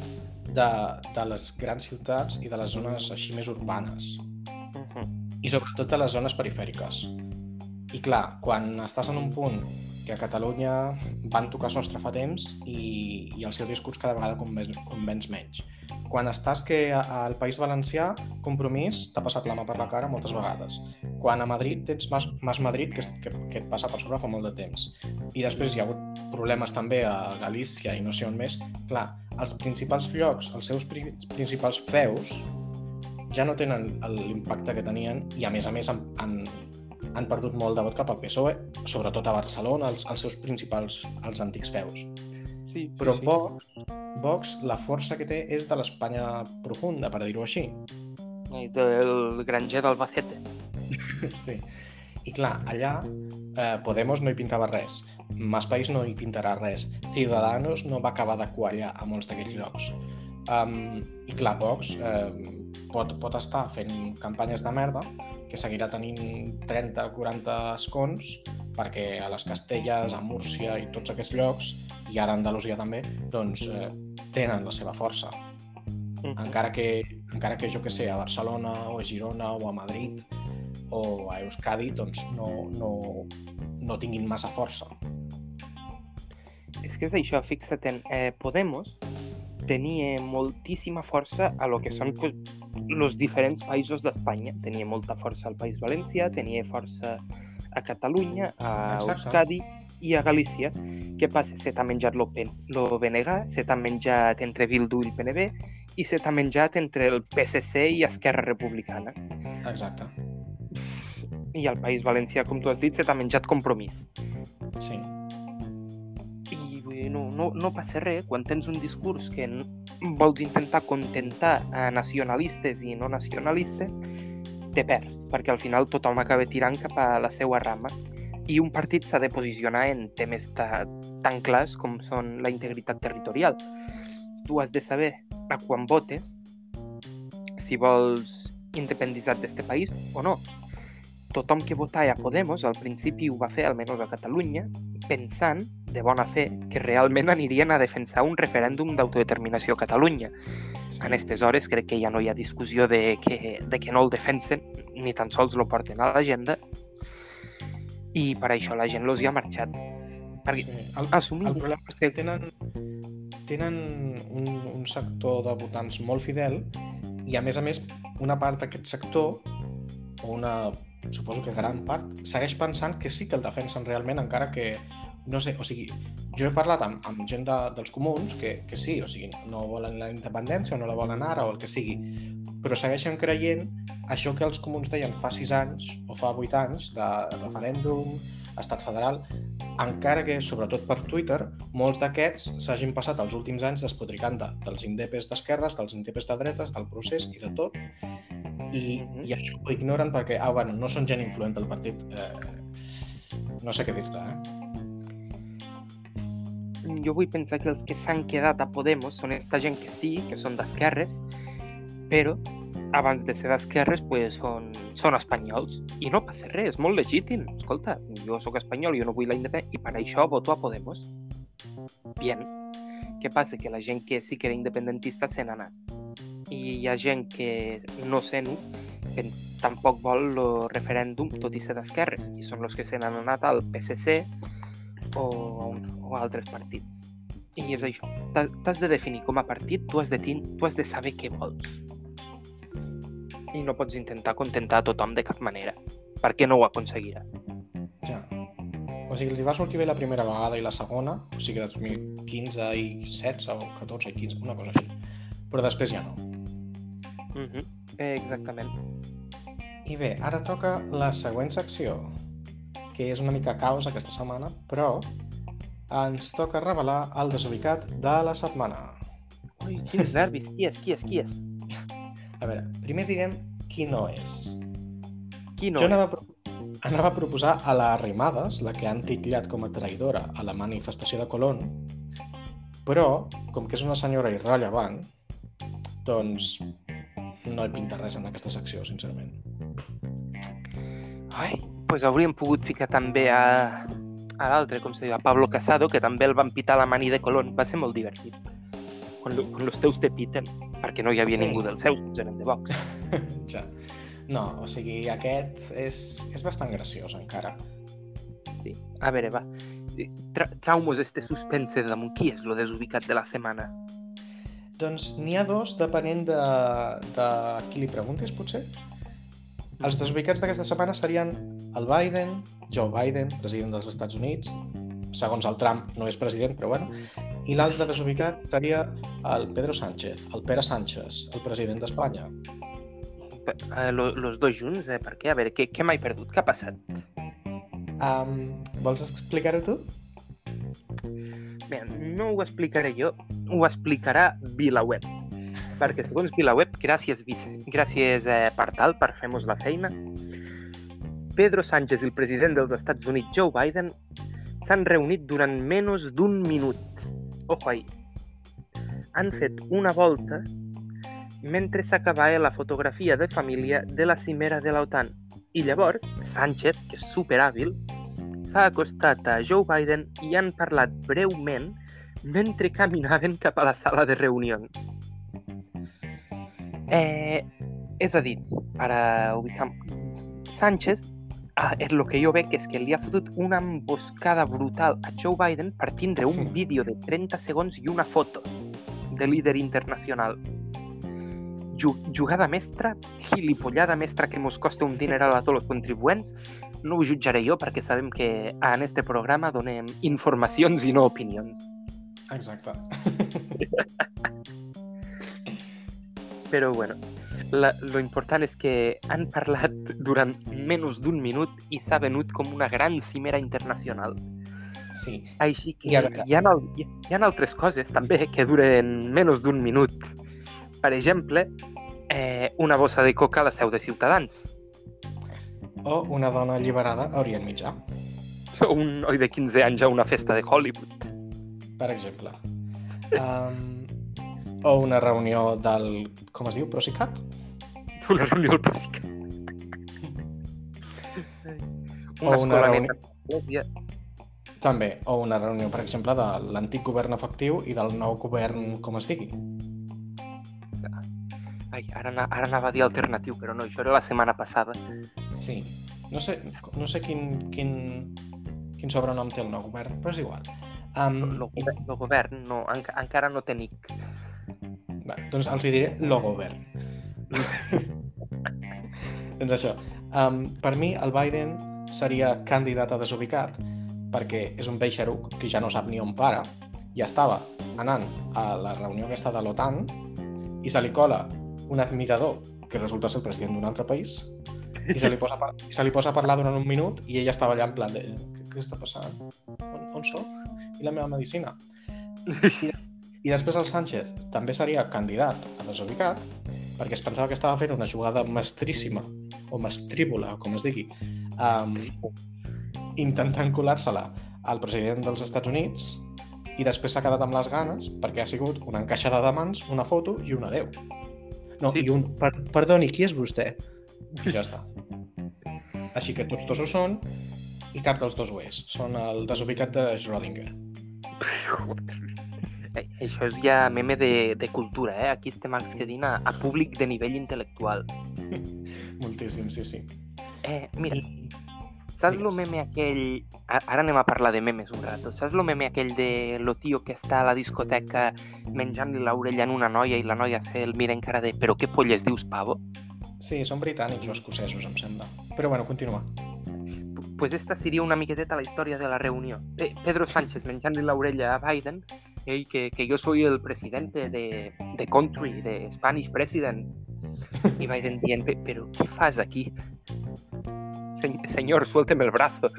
de, de les grans ciutats i de les zones així més urbanes. Uh -huh. I sobretot de les zones perifèriques. I clar, quan estàs en un punt que a Catalunya van tocar sostre fa temps i, i el seu discurs cada vegada convenç, convenç menys. Quan estàs que al País Valencià, Compromís t'ha passat la mà per la cara moltes vegades. Quan a Madrid tens Mas, Mas Madrid, que, que, que et passa per sobre fa molt de temps. I després hi ha hagut problemes també a Galícia i no sé on més. Clar, els principals llocs, els seus pri principals feus, ja no tenen l'impacte que tenien i a més a més han, han, han perdut molt de vot cap al PSOE, sobretot a Barcelona, els, els seus principals, els antics feus. Sí, Però Vox, Vox, la força que té és de l'Espanya profunda, per dir-ho així. I del granger d'Albacete. Sí. I clar, allà eh, Podemos no hi pintava res, Mas País no hi pintarà res, Ciudadanos no va acabar de quallar a molts d'aquells llocs. Um, I clar, Vox eh, pot, pot estar fent campanyes de merda, que seguirà tenint 30-40 escons, perquè a les Castelles, a Múrcia i tots aquests llocs, i ara a Andalusia també, doncs eh, tenen la seva força. Encara que, encara que jo que sé, a Barcelona o a Girona o a Madrid o a Euskadi doncs no, no, no tinguin massa força. És que és això, fixa't en eh, Podemos tenia moltíssima força a lo que són pues, los diferents països d'Espanya. Tenia molta força al País Valencià, tenia força a Catalunya, a Exacte. Euskadi i a Galícia. Què passa? Se t'ha menjat lo, lo BNG, se t'ha menjat entre Bildu i el PNB i se t'ha menjat entre el PSC i Esquerra Republicana. Exacte. I al País Valencià, com tu has dit, se t'ha menjat compromís. Sí. I vull dir, no, no, no passa res quan tens un discurs que vols intentar contentar a nacionalistes i no nacionalistes, te perds, perquè al final tothom acaba tirant cap a la seva rama. I un partit s'ha de posicionar en temes ta, tan clars com són la integritat territorial. Tu has de saber a quan votes, si vols independitzar d'este país o no. Tothom que votava a Podemos al principi ho va fer, almenys a Catalunya, pensant, de bona fe, que realment anirien a defensar un referèndum d'autodeterminació a Catalunya. En aquestes hores crec que ja no hi ha discussió de que, de que no el defensen, ni tan sols lo porten a l'agenda, i per això la gent los hi ha marxat. Perquè sí. El, assumim el problema és que tenen, tenen un, un sector de votants molt fidel i, a més a més, una part d'aquest sector, o una, suposo que gran part, segueix pensant que sí que el defensen realment, encara que, no sé, o sigui, jo he parlat amb, amb gent de, dels comuns que, que sí, o sigui, no volen la independència o no la volen ara o el que sigui, però segueixen creient això que els comuns deien fa 6 anys o fa 8 anys de referèndum, estat federal, encara que, sobretot per Twitter, molts d'aquests s'hagin passat els últims anys despotricant de, dels indepes d'esquerres, dels indepes de dretes, del procés i de tot, i, Mhm. i això ho ignoren perquè, ah, bueno, no són gent influent del partit. Eh, no sé què dir-te, eh? jo vull pensar que els que s'han quedat a Podemos són esta gent que sí, que són d'esquerres, però abans de ser d'esquerres pues, són, són espanyols i no passa res, és molt legítim. Escolta, jo sóc espanyol, jo no vull la independència i per això voto a Podemos. Bien. Què passa? Que la gent que sí que era independentista se n'ha anat. I hi ha gent que no sent-ho, que tampoc vol el referèndum tot i ser d'esquerres, i són els que se n'han anat al PSC o, o a altres partits. I és això. T'ha- T'has de definir com a partit, tu has de, tu has de saber què vols. I no pots intentar contentar a tothom de cap manera, perquè no ho aconseguiràs. Ja. O sigui, els hi va sortir bé la primera vegada i la segona, o sigui, 2015 i 16 o 14 i 15, una cosa així. Però després ja no. Mm -hmm. eh, exactament. I bé, ara toca la següent secció, que és una mica caos aquesta setmana, però ens toca revelar el desubicat de la setmana. Ui, quins nervis. Qui és? Qui és? Qui és? A veure, primer direm qui no és. Qui no jo anava, és? pro- anava a proposar a la Arrimadas, la que han titllat com a traïdora a la manifestació de Colón, però, com que és una senyora irrellevant, doncs no hi pinta res en aquesta secció, sincerament. Ai, pues hauríem pogut ficar també a, a l'altre, com se diu, a Pablo Casado, que també el van pitar la mani de Colón. Va ser molt divertit. Quan, quan los teus te piten, perquè no hi havia Sí. ningú dels seus, eren de Vox. ja. No, o sigui, aquest és, és bastant graciós, encara. Sí. A veure, va. Tra traumos este suspense de damunt. Qui és lo desubicat de la setmana? Doncs n'hi ha dos, depenent de, de qui li preguntis, potser. Els desubicats d'aquesta setmana serien el Biden, Joe Biden, president dels Estats Units, segons el Trump no és president, però bueno, i l'altre desubicat seria el Pedro Sánchez, el Pere Sánchez, el president d'Espanya. Eh, lo, los dos junts? Eh? Per què? A veure, què, què m'he perdut? Què ha passat? Um, vols explicar-ho tu? Bé, no ho explicaré jo, ho explicarà VilaWeb. Perquè segons VilaWeb, gràcies, vice, gràcies eh, per tal, per fer-nos la feina, Pedro Sánchez i el president dels Estats Units, Joe Biden, s'han reunit durant menys d'un minut. Ojo ahí. Han fet una volta mentre s'acabava la fotografia de família de la cimera de l'OTAN. I llavors, Sánchez, que és superhàbil, s'ha acostat a Joe Biden i han parlat breument mentre caminaven cap a la sala de reunions. Eh, és a dir, para ubicar... Sánchez, ah, és el que jo veig és que li ha fotut una emboscada brutal a Joe Biden per tindre un Sí. vídeo de 30 segons i una foto de líder internacional. Ju jugada mestra, gilipollada mestra que mos costa un dineral a tots els contribuents, no ho jutjaré jo perquè sabem que en este programa donem informacions i no opinions. Exacte. Però bueno, la, lo important és que han parlat durant menys d'un minut i s'ha venut com una gran cimera internacional. Sí. Així que I veure- hi ha, hi, hi ha altres coses també que duren menys d'un minut. Per exemple, eh, una bossa de coca a la seu de Ciutadans. O una dona alliberada a Orient Mitjà, O un noi de 15 anys a una festa de Hollywood. per exemple. Um, o una reunió del... com es diu? Procicat? Una reunió al. O Una una escolaneta a l'església. També. O una reunió, per exemple, de l'antic govern efectiu i del nou govern, com es digui. Ai, ara, ara anava a dir alternatiu, però no, això era la setmana passada. Sí. No sé, no sé quin, quin, quin sobrenom té el nou govern, però és igual. Um, El govern, lo govern no, enca, encara no té nic. Va, doncs els hi diré lo govern. doncs això. Um, per mi, el Biden seria candidat a desubicat perquè és un xeruc que ja no sap ni on para. Ja estava anant a la reunió aquesta de l'OTAN i se li cola un admirador que resulta ser el president d'un altre país i se li, posa a, i se li posa a parlar durant un minut i ella estava allà en plan de què, què està passant? On, on soc? I la meva medicina? I després el Sánchez també seria candidat a desubicat perquè es pensava que estava fent una jugada mestríssima o mestrívola, com es digui, um, intentant colar-se-la al president dels Estats Units i després s'ha quedat amb les ganes perquè ha sigut una encaixada de mans, una foto i un adeu. No, Sí. i un... Per, perdoni, qui és vostè? I ja està. Així que tots dos ho són i cap dels dos ho és. Són el desubicat de Schrödinger. Això és ja meme de, de cultura, eh? Aquí estem accedint a, a públic de nivell intel·lectual. Moltíssim, sí, sí. Eh, mira, I, saps lo digues. meme aquell... Ara anem a parlar de memes un rato. Saps lo meme aquell de lo tio que està a la discoteca menjant-li l'orella en una noia i la noia se'l mira en cara de però què polles dius, pavo? Sí, són britànics o escocesos, em sembla. Però bueno, continua. Pues esta seria una miqueteta la història de la reunió. Pe Pedro Sánchez menjant-li l'orella a Biden, ell, que, que jo soy el presidente de, de country, de Spanish president. I Biden dient, però què fas aquí? Se senyor, suélteme el brazo.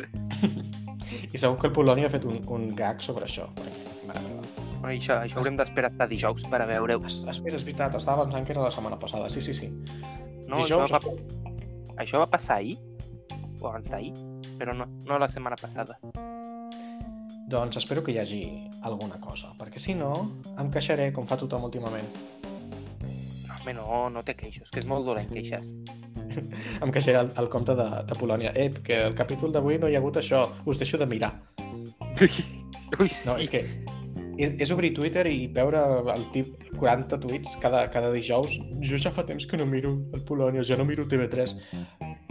I segur que el Polònia ha fet un, un gag sobre això. Perquè. Ai, això, això haurem d'esperar fins dijous per a veure-ho. Es, espera, és veritat, estava pensant que era la setmana passada. Sí, sí, sí. No, Dijous, això, va, això va passar ahir, o abans d'ahir, però no, no la setmana passada. Doncs espero que hi hagi alguna cosa, perquè si no, em queixaré, com fa tothom últimament. No, home, no, no te queixes, que és molt dolent queixes. em queixaré al, al compte de, de Polònia. Ep, que el capítol d'avui no hi ha hagut això, us deixo de mirar. Ui, sí. No, és que és, és obrir Twitter i veure el tip 40 tuits cada, cada dijous. Jo ja fa temps que no miro el Polònia, ja no miro TV3.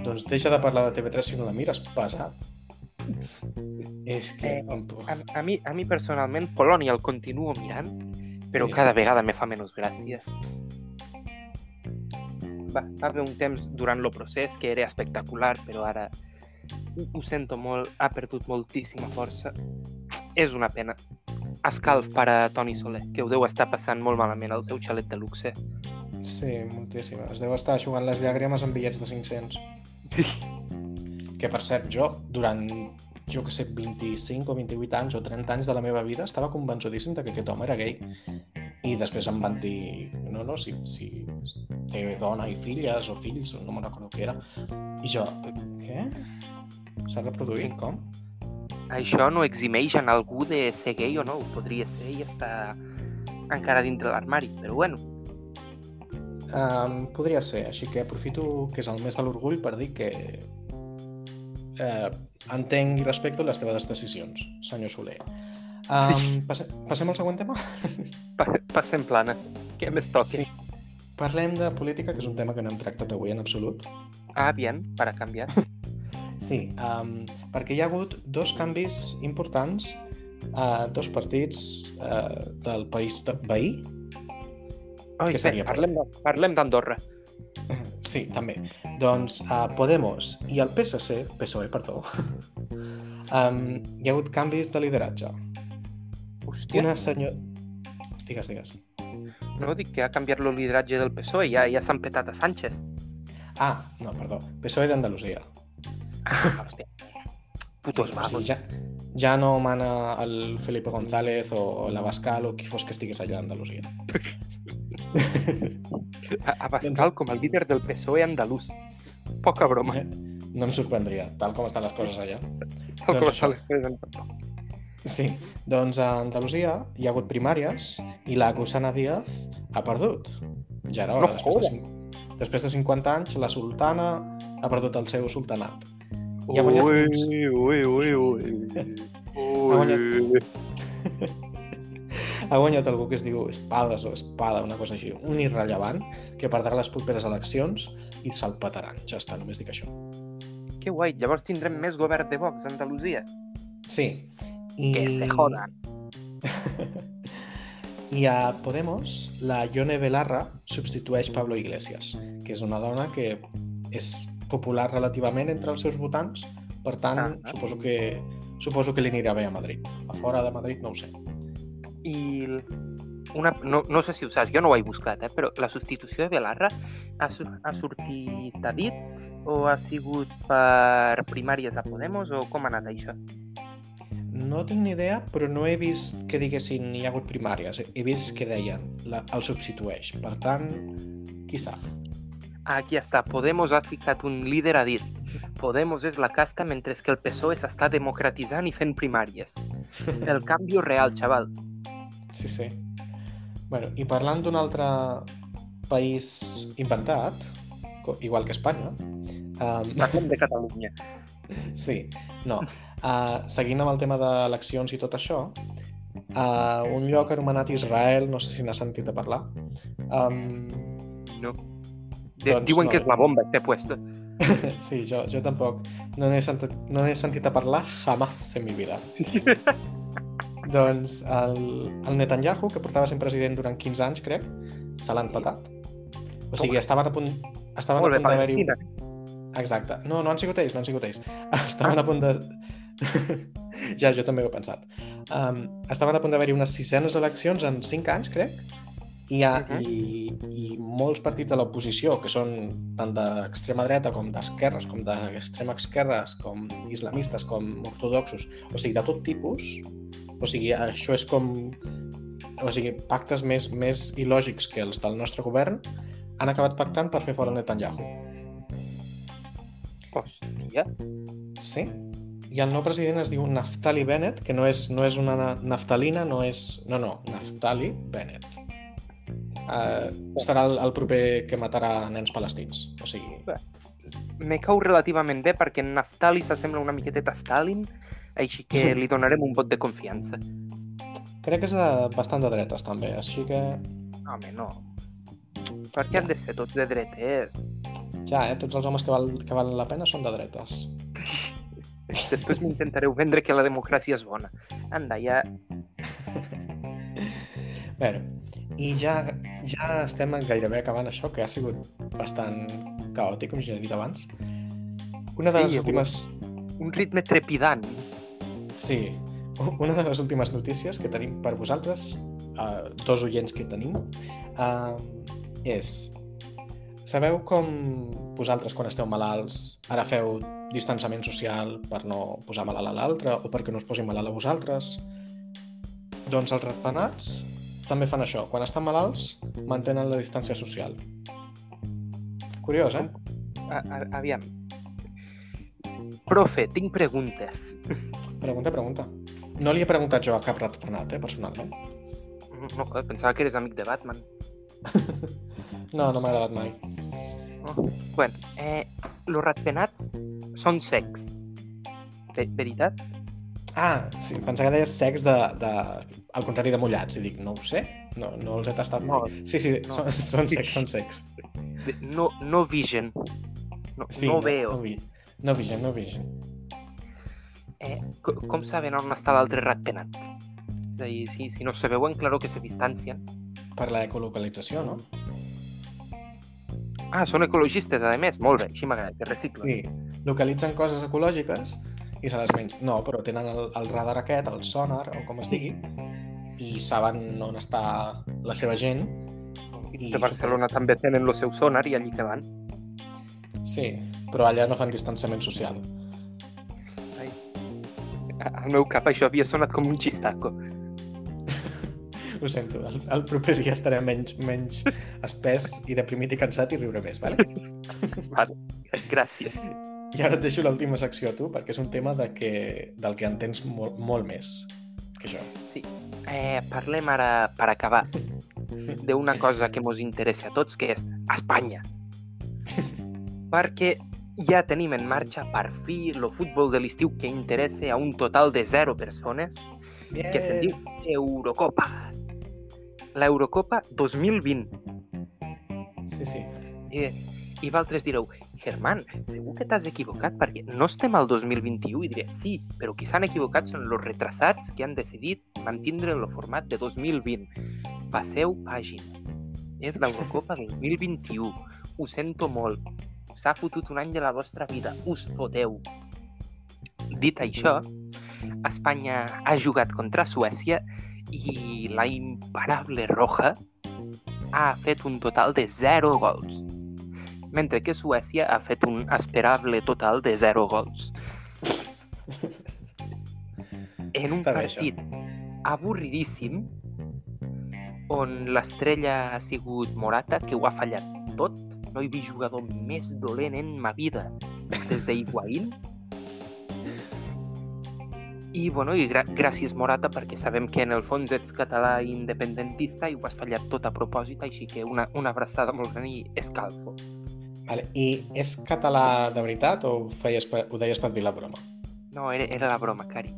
Doncs deixa de parlar de TV3 si no la mires, pesat. És que... Eh, a, a, mi, a mi personalment Polònia el continuo mirant, però Sí. cada vegada me fa menys gràcia. Va, va haver un temps durant el procés que era espectacular, però ara ho, ho sento molt, ha perdut moltíssima força. És una pena. Escalf per a Toni Soler, que ho deu estar passant molt malament al seu xalet de luxe. Sí, moltíssim. Es deu estar jugant les llàgrimes amb bitllets de 500. Que, per cert, jo, durant, jo que sé, 25 o 28 anys o 30 anys de la meva vida, estava convençudíssim de que aquest home era gay. I després em van dir, no, no, si, si té dona i filles o fills, no me'n recordo què era. I jo, què? S'ha reproduït, com? Això no eximeix en algú de ser gay o no, ho podria ser i estar encara dintre l'armari, però bueno, Um, podria ser, així que aprofito que és el mes de l'orgull per dir que eh, entenc i respecto les teves decisions, senyor Soler. Um, passe passem al següent tema? pa passem plana. Què més toca? Sí. Parlem de política, que és un tema que no hem tractat avui en absolut. Ah, bien, para cambiar. Sí, um, perquè hi ha hagut dos canvis importants a dos partits uh, del país de veí. Oi, bé, seria? parlem, de- parlem d'Andorra. Sí, també. Doncs uh, Podemos i el PSC, PSOE, perdó, um, hi ha hagut canvis de lideratge. Hòstia, Una senyor... Digues, digues. no dic que ha canviat el lideratge del PSOE, ja, ja s'han petat a Sánchez. Ah, no, perdó. PSOE d'Andalusia. Ah, hòstia. Putos o vagos. sigui, ja, ja no mana el Felipe González o l'Abascal o qui fos que estigués allà a Andalusia. A- Abascal com a líder del PSOE andalús. Poca broma. No em sorprendria, tal com estan les coses allà. Tal com doncs estan això. les coses en Sí, doncs a Andalusia hi ha hagut primàries i la Gusana Díaz ha perdut. Ja era hora, No després, de, joda. cin- després de 50 anys, la sultana ha perdut el seu sultanat. I ha guanyat Ui, uns- ui, ui, ui. Ha guanyat- ha guanyat algú que es diu Espades o Espada, una cosa així, un irrellevant que perdrà les properes eleccions i se'l petaran. Ja està, només dic això. Que guai, llavors tindrem més govern de Vox a Andalusia. Sí. I... Que se jodan. I a Podemos, la Ione Belarra substitueix Pablo Iglesias, que és una dona que és popular relativament entre els seus votants, per tant, Ah. suposo que suposo que li anirà bé a Madrid. A fora de Madrid no ho sé. I una, no, no sé si ho saps, jo no ho he buscat, eh, però la substitució de Belarra ha, ha sortit a dit o ha sigut per primàries a Podemos o com ha anat això? No tinc ni idea, però no he vist que diguessin hi ha hagut primàries. He vist que deien la, el substitueix. Per tant, qui sap? Aquí està, Podemos ha ficat un líder a dit. Podemos és la casta mentre que el PSOE s'està democratitzant i fent primàries. El canvi real, xavals. Sí, sí. Bueno, i parlant d'un altre país inventat, igual que Espanya, um, Parlem de Catalunya. sí, no, uh, seguint amb el tema d'eleccions i tot això, uh, un lloc anomenat Israel, no sé si n'has sentit a parlar, um, No. De, Doncs diuen no. que és la bomba, este puesto. sí, jo, jo tampoc no n'he sentit, no n'he sentit a parlar jamás en mi vida. doncs el, el Netanyahu, que portava sent president durant 15 anys, crec, se l'han patat. O sigui, estaven a punt, estaven Molt a punt d'haver-hi... Exacte. No, no han sigut ells, no han sigut ells. Estaven a punt de... ja, jo també ho he pensat. Um, estaven a punt d'haver-hi unes sisenes eleccions en 5 anys, crec, i, ha, Mhm. i, i molts partits de l'oposició, que són tant d'extrema dreta com d'esquerres, com d'extrema esquerres, com islamistes, com ortodoxos, o sigui, de tot tipus, o sigui, això és com... O sigui, pactes més, més il·lògics que els del nostre govern han acabat pactant per fer fora Netanyahu. Hòstia. Sí. I el nou president es diu Naftali Bennett, que no és, no és una na- naftalina, no és... No, no, Naftali Bennett. Uh, serà el, el proper que matarà nens palestins. O sigui, Me cau relativament bé perquè Naftali s'assembla una miqueteta a Stalin, així que li donarem un vot de confiança. crec que és de, bastant de dretes, també. Així que, Home, no. Per què han de ser tots de dretes? ja, eh, tots els homes que, val, que valen la pena són de dretes. Després m'intentareu vendre que la democràcia és bona. Anda, ja... Bé, i ja, ja estem gairebé acabant això, que ha sigut bastant caòtic, com ja he dit abans. Una de Sí, les últimes... Un ritme trepidant. Sí, una de les últimes notícies que tenim per vosaltres, uh, dos oients que tenim, uh, és... Sabeu com vosaltres, quan esteu malalts, ara feu distanciament social per no posar malalt a l'altre o perquè no us posi malalt a vosaltres? Doncs els ratpenats també fan això. Quan estan malalts, mantenen la distància social. Curiós, eh? A, a, aviam. Profe, tinc preguntes. Pregunta, pregunta. No li he preguntat jo a cap ratpenat, eh, personalment. No, joder, pensava que eres amic de Batman. No, no m'ha agradat mai. Oh. Bueno, eh, los ratpenats són secs. Ve veritat? Ah, sí, pensava que deies sex de, de... al contrari de mullats, i dic, no ho sé, no, no els he tastat mai. No, sí, sí, no. són, són secs, són secs. No, no vision. No, Sí, no No, veo. vi, no vigen, no vigen. Eh, co- com saben on està l'altre ratpenat? És a dir, si, si no se veuen, claro que se distancien. Per la ecolocalització, no? Ah, són ecologistes, a més. Molt bé, així m'agrada, que reciclen. Sí, localitzen coses ecològiques i se les mengen. No, però tenen el, el radar aquest, el sonar, o com es digui, i saben on està la seva gent. I I de Barcelona també tenen el seu sonar i allí que van. Sí, però allà no fan distanciament social. Al meu cap això havia sonat com un xistaco. Ho sento, el, el proper dia estaré menys, menys espès i deprimit i cansat i riuré més, vale? Vale. Gràcies. I ara et deixo l'última secció a tu, perquè és un tema de que, del que entens molt, molt més que jo. Sí. Eh, parlem ara, per acabar, d'una cosa que mos interessa a tots, que és Espanya. Perquè ja tenim en marxa, per fi, el futbol de l'estiu que interessa a un total de zero persones, que se'n diu Eurocopa. L'Eurocopa 2020. Sí, sí. I, I vosaltres direu, Germán, segur que t'has equivocat perquè no estem al 2021 i diré, sí, però qui s'han equivocat són els retrasats que han decidit mantindre el format de 2020. Passeu pàgina. És l'Eurocopa 2021. Ho sento molt. S'ha fotut un any de la vostra vida. Us foteu. Dit això, Espanya ha jugat contra Suècia i la imparable Roja ha fet un total de 0 gols, mentre que Suècia ha fet un esperable total de 0 gols. En un Està bé, això. partit avorridíssim, on l'estrella ha sigut Morata, que ho ha fallat tot, no he vist jugador més dolent en ma vida des de Higuaín. I, bueno, i gràcies, Morata, perquè sabem que en el fons ets català independentista i ho has fallat tot a propòsit, així que una, una abraçada molt gran i escalfo. Vale. I és català de veritat o ho, feies per, ho deies per dir la broma? No, era, era la broma, Cari.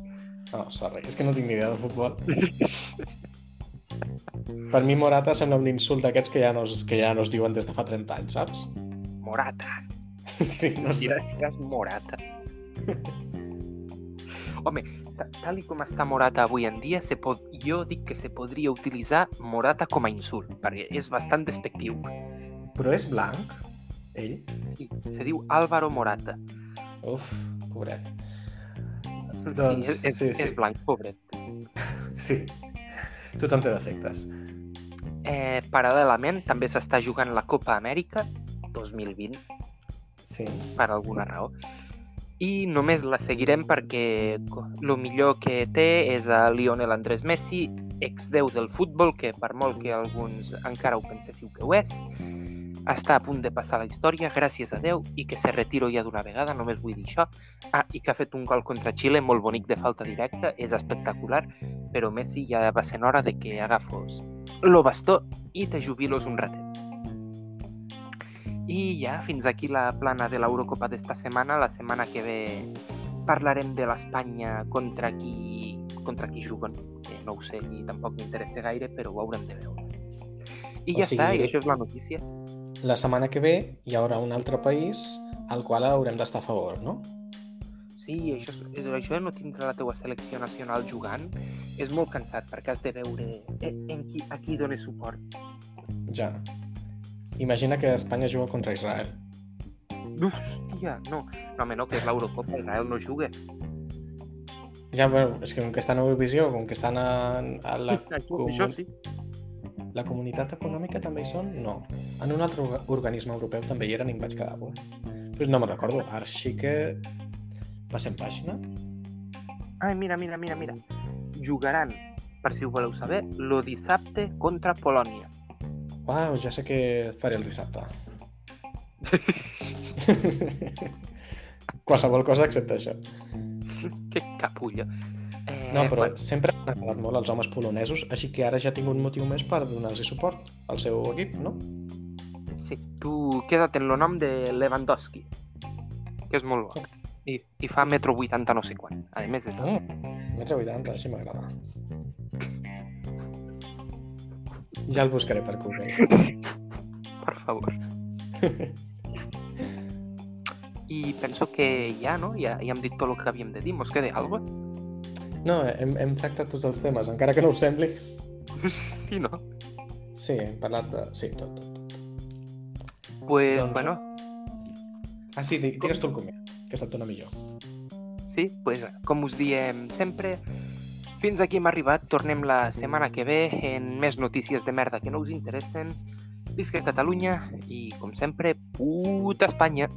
No, sorry, és que no tinc ni idea de futbol. per mi Morata sembla un insult d'aquests que, ja no es, que ja no es diuen des de fa 30 anys, saps? Morata. Sí, no sé. Gràcies, Morata. Home, ta- tal i com està Morata avui en dia, se pot... jo dic que se podria utilitzar Morata com a insult, perquè és bastant despectiu. Però és blanc? Ell? Sí, se diu Álvaro Morata. Uf, pobret. Doncs, sí, és, sí, és, sí. és blanc, pobret. Sí. Tothom té defectes. Eh, paral·lelament, també s'està jugant la Copa Amèrica 2020, Sí. per alguna raó. I només la seguirem perquè el millor que té és a Lionel Andrés Messi, ex-déu del futbol, que per molt que alguns encara ho penséssiu que ho és, està a punt de passar la història, gràcies a Déu, i que se retiro ja d'una vegada, només vull dir això. Ah, i que ha fet un gol contra Xile molt bonic de falta directa, és espectacular, però Messi ja va sent hora de que agafos lo bastó i te jubilos un ratet. I ja, fins aquí la plana de l'Eurocopa d'esta setmana. La setmana que ve parlarem de l'Espanya contra qui contra qui juguen, que no ho sé ni tampoc m'interessa gaire, però ho haurem de veure. I O ja està, sigui- i això és la notícia. La setmana que ve hi haurà un altre país al qual haurem d'estar a favor, no? Sí, això, és, això no tindre la teua selecció nacional jugant és molt cansat perquè has de veure en, en qui, a qui dones suport. Ja. Imagina que Espanya juga contra Israel. Hòstia, no. No, home, no, que és l'Eurocopa, Israel no juga. Ja, bueno, és que com que estan a Eurovisió, com que estan a, a la, comu- això sí. La comunitat econòmica també hi són? No. En un altre orga- organisme europeu també hi eren i em vaig quedar buit. Pues no me'n recordo. Ara sí que... Passem pàgina. Ai, mira, mira, mira, mira. Jugaran, per si ho voleu saber, lo dissabte contra Polònia. Uau, ja sé què faré el dissabte. Qualsevol cosa excepte això. que capullo. Eh, No, però bueno, sempre m'han agradat molt els homes polonesos, així que ara ja tinc un motiu més per donar-los suport al seu equip, no? sí, tu queda't en el nom de Lewandowski, que és molt bo. I, i fa metro 80 no sé quan. A més, és... Oh, metre 80, així m'agrada. Ja el buscaré per Google. per favor. I penso que ja, no? Ja, ja hem dit tot el que havíem de dir. Mos queda alguna No, hem, hem tractat tots els temes, encara que no ho sembli. Sí, no? Sí, hem parlat de... Sí, tot, tot, tot. Pues, Doncs- bueno, Ah, sí, di- digues tu el comiat, que se't dona millor. sí, pues, com us diem sempre, fins aquí hem arribat. Tornem la setmana que ve en més notícies de merda que no us interessen. Visca Catalunya i, com sempre, puta Espanya!